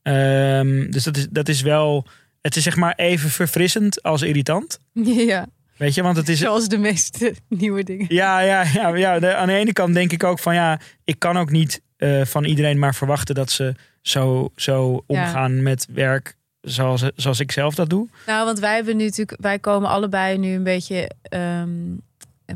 Ehm, dus dat is, dat is wel... Het is zeg maar even verfrissend als irritant. ja, Weet je, want het is... zoals de meeste nieuwe dingen. Ja, ja, ja, ja. De- aan de ene kant denk ik ook van ja, ik kan ook niet eh, van iedereen maar verwachten dat ze zo, zo omgaan met werk zoals, zoals ik zelf dat doe. Nou, want wij hebben nu natuurlijk, wij komen allebei nu een beetje, ehm,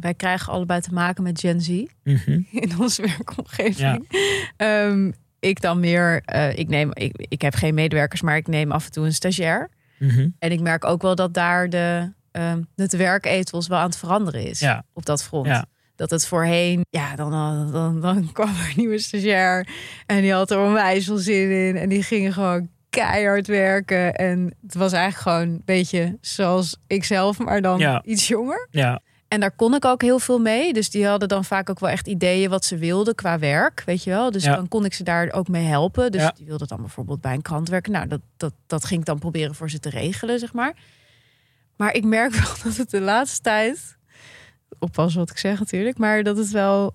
wij krijgen allebei te maken met Gen Z Mhm. in onze werkomgeving. Ehm, ik dan meer, eh, ik neem, ik, ik heb geen medewerkers, maar ik neem af en toe een stagiair. Mhm. En ik merk ook wel dat daar de, ehm het werkethos wel aan het veranderen is Ja. op dat front. Ja. Dat het voorheen, ja, dan, dan, dan, dan kwam er een nieuwe stagiair en die had er onwijs veel zin in. En die gingen gewoon keihard werken. En het was eigenlijk gewoon een beetje zoals ik zelf, maar dan Ja. iets jonger. Ja, En daar kon ik ook heel veel mee. Dus die hadden dan vaak ook wel echt ideeën wat ze wilden qua werk, weet je wel. Dus Ja. dan kon ik ze daar ook mee helpen. Dus Ja. die wilden dan bijvoorbeeld bij een krant werken. Nou, dat, dat, dat ging ik dan proberen voor ze te regelen, zeg maar. Maar ik merk wel dat het de laatste tijd... Oppassen wat ik zeg natuurlijk. Maar dat het wel...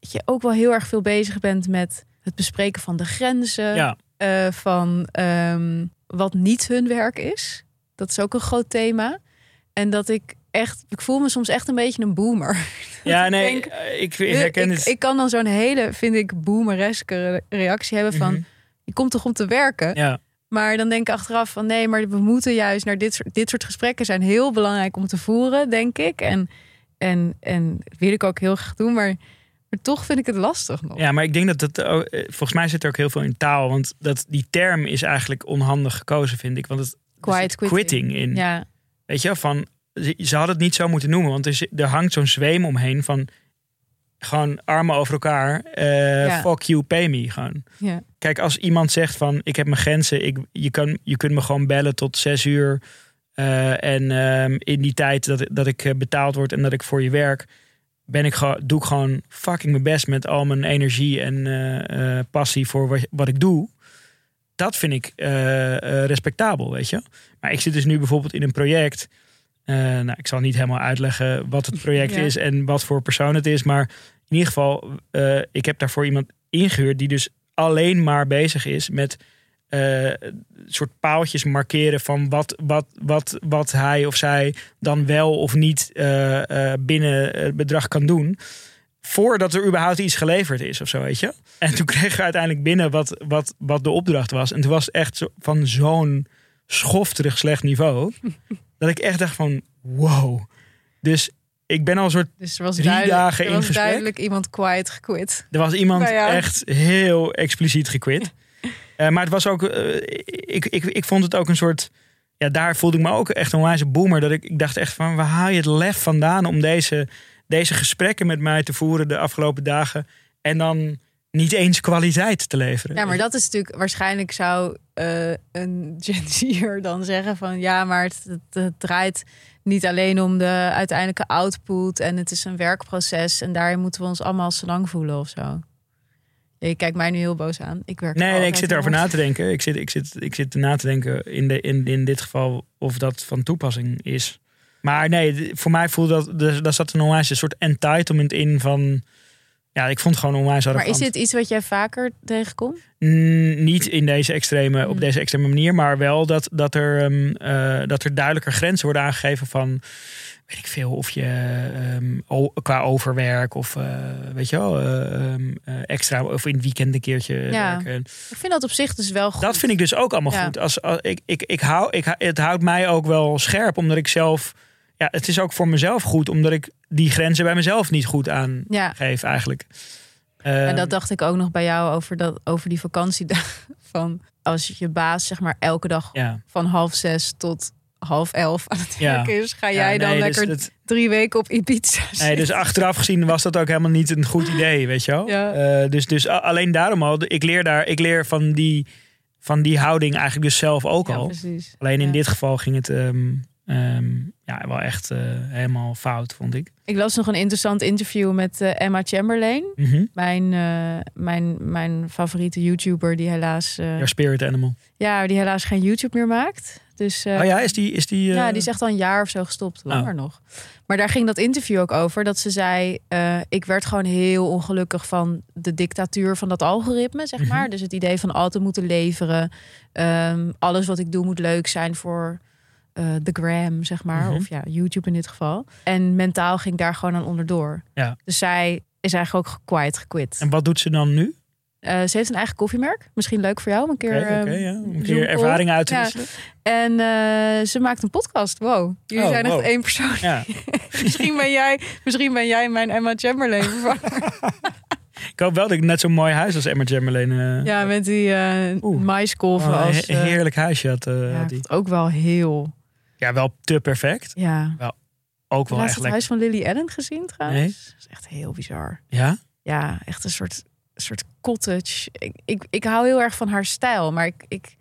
Dat je ook wel heel erg veel bezig bent met het bespreken van de grenzen. ja, eh, van ehm, wat niet hun werk is. Dat is ook een groot thema. En dat ik echt... Ik voel me soms echt een beetje een boomer. ja ik nee, denk- eh, ik, ik herken ik, het. ik kan dan zo'n hele, vind ik, boomereske re- reactie hebben van... Mhm. Je komt toch om te werken? Ja, Maar dan denk ik achteraf van... Nee, maar we moeten juist naar dit soort, dit soort gesprekken... zijn heel belangrijk om te voeren, denk ik. En, en, en wil ik ook heel graag doen. Maar, maar toch vind ik het lastig nog. ja, maar ik denk dat dat eh, volgens mij zit er ook heel veel in taal, want dat die term is eigenlijk onhandig gekozen, vind ik, want het Quiet zit quitting. in. Ja, Weet je, van ze, ze hadden het niet zo moeten noemen, want er, er hangt zo'n zweem omheen van gewoon armen over elkaar. eh, Ja. Fuck you, pay me. Gewoon. ja. Kijk, als iemand zegt van ik heb mijn grenzen, ik, je, kan, je kunt me gewoon bellen tot zes uur. eh, en ehm, in die tijd dat, dat ik eh, betaald word en dat ik voor je werk, ben ik doe ik gewoon fucking mijn best met al mijn energie en passie voor wat, wat ik doe. Dat vind ik respectabel, weet je. Maar ik zit dus nu bijvoorbeeld in een project. Eh, nou, ik zal niet helemaal uitleggen wat het project Ja. is en wat voor persoon het is. Maar in ieder geval, eh, ik heb daarvoor iemand ingehuurd die dus alleen maar bezig is met eh, soort paaltjes markeren van wat, wat, wat, wat hij of zij dan wel of niet binnen het bedrag kan doen. Voordat er überhaupt iets geleverd is of zo, weet je. En toen kregen we uiteindelijk binnen wat, wat, wat de opdracht was. En toen was het echt zo, van zo'n schofterig slecht niveau. dat ik echt dacht van wow. Dus ik ben al een soort Dus er was, Drie duidelijk, dagen er in was gesprek. duidelijk iemand quiet gequit. Er was iemand Nou echt heel expliciet gequit. Eh, maar het was ook, eh, ik, ik, ik vond het ook een soort, ja, daar voelde ik me ook echt een wijze boomer. Dat ik, ik dacht echt van, waar haal je het lef vandaan om deze, deze gesprekken met mij te voeren de afgelopen dagen. En dan niet eens kwaliteit te leveren. Ja, maar dat is natuurlijk waarschijnlijk zou eh, een Gen Z'er dan zeggen van ja, maar het, het, het draait niet alleen om de uiteindelijke output en het is een werkproces en daarin moeten we ons allemaal zo lang voelen of zo. Je kijkt mij nu heel boos aan. Ik werk Nee, nee, ik zit erover na te denken. Ik zit, ik zit, ik zit na te denken in, de, in, in dit geval of dat van toepassing is. Maar nee, voor mij voelde dat, er- daar zat een onwijs een soort entitlement in van... Ja, ik vond het gewoon onwijs Maar arrogant. is dit iets wat jij vaker tegenkomt? Mm, niet in deze extreme, op Mm. deze extreme manier, maar wel dat, dat, er, ehm, eh, dat er duidelijker grenzen worden aangegeven van, weet ik veel, of je o- qua overwerk of eh, weet je wel, eh, ehm, eh, extra of in het weekend een keertje Ja. werken. Ik vind dat op zich dus wel goed. Dat vind ik dus ook allemaal Ja. goed. Als, als, ik, ik, ik hou, ik, het houdt mij ook wel scherp, omdat ik zelf, ja, het is ook voor mezelf goed, omdat ik die grenzen bij mezelf niet goed aangeef Ja, eigenlijk. en Ehm, dat dacht ik ook nog bij jou over, dat, over die vakantiedagen. Van als je baas zeg maar elke dag ja. van half zes tot half elf aan het Ja. werk is, ga Ja, jij dan dus lekker dat- drie weken op Ibiza Nee, dus achteraf gezien was dat ook helemaal niet een goed idee, weet je wel. Ja. Eh, dus, dus alleen daarom al, ik leer, daar, ik leer van, die, van die houding eigenlijk dus zelf ook Ja, al. precies. Alleen in Ja. dit geval ging het, ehm, Ehm, ja, wel echt eh, helemaal fout, vond ik. Ik las nog een interessant interview met eh, Emma Chamberlain. Mhm. Mijn, eh, mijn, mijn favoriete YouTuber die helaas, spirit animal. ja, die helaas geen YouTube meer maakt. Dus, oh ja, is die... Is die Ja, die is echt al een jaar of zo gestopt. Langer nog. Maar daar ging dat interview ook over. Dat ze zei, ik werd gewoon heel ongelukkig van de dictatuur van dat algoritme, zeg Mhm. maar. Dus het idee van altijd moeten leveren. Ehm, alles wat ik doe moet leuk zijn voor eh, de gram, zeg maar. Mhm. Of ja, YouTube in dit geval. En mentaal ging ik daar gewoon aan onderdoor. Ja. Dus zij is eigenlijk ook quiet gequit. En wat doet ze dan nu? Eh, ze heeft een eigen koffiemerk. Misschien leuk voor jou om een keer... Ehm, ja. Een keer call. ervaringen uit te Ja. En eh, ze maakt een podcast. Wow. Jullie Oh, zijn echt één persoon. Ja. misschien, ben jij, misschien ben jij mijn Emma Chamberlain vervanger. Ik hoop wel dat ik net zo'n mooi huis als Emma Chamberlain... ja, met die maiskolven oh, als... he- heerlijk huisje had, ja, had die. ook wel heel... Ja, wel te perfect. Ja. Ook wel echt het huis van Lily Allen gezien trouwens? Nee. Dat is echt heel bizar. Ja? Ja, echt een soort, soort cottage. Ik, ik, ik hou heel erg van haar stijl, maar ik, ik,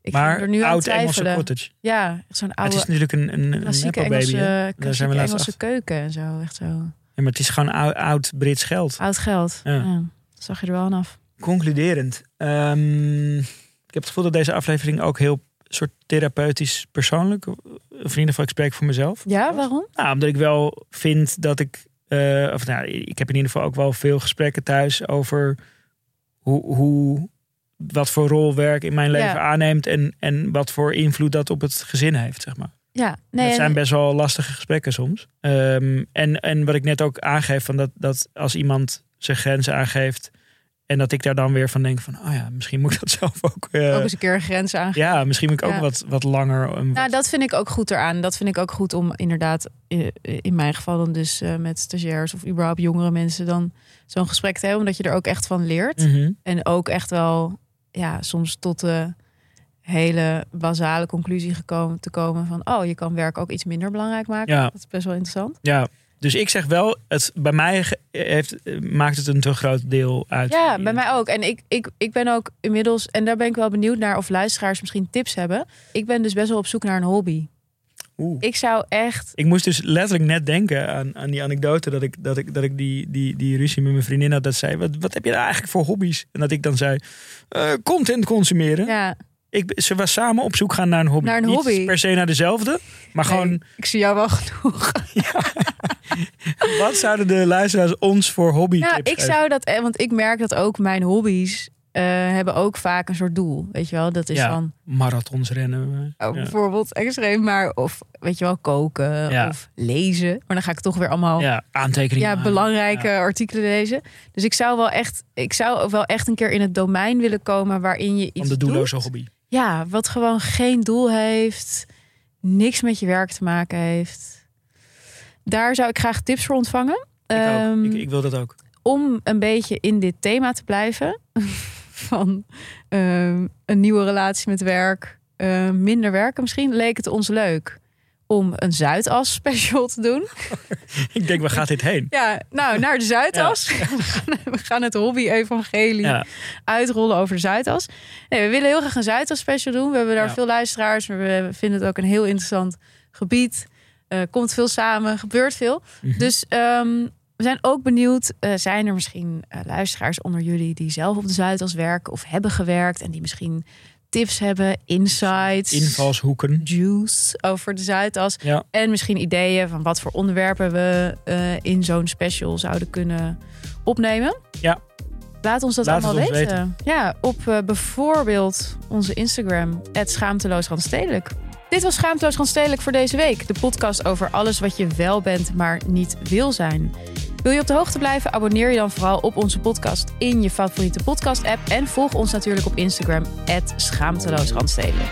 ik maar er nu oud Engelse cottage. Ja, zo'n het oude is natuurlijk een, een, een klassieke nepo baby. Engelse, hè? zijn we Engelse keuken en zo. Echt zo. Ja, maar het is gewoon oud, oud Brits geld. Oud geld. Ja. Zag je er wel aan af. Concluderend. ehm, ik heb het gevoel dat deze aflevering ook heel soort therapeutisch persoonlijk. Of in ieder geval, ik spreek voor mezelf. Ja, waarom? Nou, omdat ik wel vind dat ik. eh, of nou, ik heb in ieder geval ook wel veel gesprekken thuis over hoe, hoe wat voor rol werk in mijn leven Ja. aanneemt en, en wat voor invloed dat op het gezin heeft, zeg maar. Ja, nee. dat zijn best wel lastige gesprekken soms. Ehm, en, en wat ik net ook aangeef, van dat, dat als iemand zijn grenzen aangeeft en dat ik daar dan weer van denk van, oh ja, misschien moet ik dat zelf ook. eh, ook eens een keer een grens aan. ja, misschien moet ik ook Ja. wat, wat langer. en Nou, wat- dat vind ik ook goed eraan. Dat vind ik ook goed om inderdaad, eh, in mijn geval dan dus eh, met stagiairs of überhaupt jongere mensen dan zo'n gesprek te hebben. Omdat je er ook echt van leert. Mhm. En ook echt wel, ja, soms tot de hele basale conclusie gekomen te komen van, oh, je kan werk ook iets minder belangrijk maken. Ja. Dat is best wel interessant. Ja, dus ik zeg wel, het, bij mij heeft, maakt het een te groot deel uit. Ja, bij mij ook. En ik, ik, ik ben ook inmiddels, en daar ben ik wel benieuwd naar of luisteraars misschien tips hebben. Ik ben dus best wel op zoek naar een hobby. Oeh. Ik zou echt Ik moest dus letterlijk net denken aan, aan die anekdote dat ik, dat ik, dat ik die, die, die ruzie met mijn vriendin had. Dat zei, wat, wat heb je nou eigenlijk voor hobby's? En dat ik dan zei, eh, content consumeren. Ja, Ik, ze was samen op zoek gaan naar een hobby. Naar een Niet hobby. per se naar dezelfde, maar gewoon, ik zie jou wel genoeg. wat zouden de luisteraars ons voor hobby Nou, tips ik geven? zou dat, eh, want ik merk dat ook mijn hobby's eh, hebben ook vaak een soort doel. Weet je wel, dat is Ja. dan Marathons rennen. oh, ja. bijvoorbeeld extreem, maar of weet je wel, koken Ja. of lezen. Maar dan ga ik toch weer allemaal ja, Ja, aantekeningen. maken. belangrijke Ja. artikelen lezen. Dus ik zou wel echt, ik zou wel echt een keer in het domein willen komen waarin je iets Van de doelloze doet. hobby. Ja, wat gewoon geen doel heeft, niks met je werk te maken heeft. Daar zou ik graag tips voor ontvangen. Ik, ook. Ehm, ik, ik wil dat ook. om een beetje in dit thema te blijven. Van ehm, een nieuwe relatie met werk, eh, minder werken misschien, leek het ons leuk om een Zuidas special te doen. Ik denk, waar gaat dit heen? Ja, nou, naar de Zuidas. We, gaan, we gaan het hobby-evangelie Ja. uitrollen over de Zuidas. Nee, we willen heel graag een Zuidas special doen. We hebben daar Ja. veel luisteraars. maar We vinden het ook een heel interessant gebied. Eh, komt veel samen, gebeurt veel. Mhm. Dus ehm, we zijn ook benieuwd. eh, zijn er misschien eh, luisteraars onder jullie die zelf op de Zuidas werken of hebben gewerkt en die misschien tips hebben, insights, Invalshoeken. juice over de Zuidas. Ja. En misschien ideeën van wat voor onderwerpen we eh, in zo'n special zouden kunnen opnemen. Ja. Laat ons dat Laat allemaal ons weten. Ja, op eh, bijvoorbeeld onze Instagram, schaamteloos randstedelijk. Dit was Schaamteloos Randstedelijk voor deze week. De podcast over alles wat je wel bent, maar niet wil zijn. Wil je op de hoogte blijven? Abonneer je dan vooral op onze podcast in je favoriete podcast-app. En volg ons natuurlijk op Instagram, schaamteloos randstedelijk.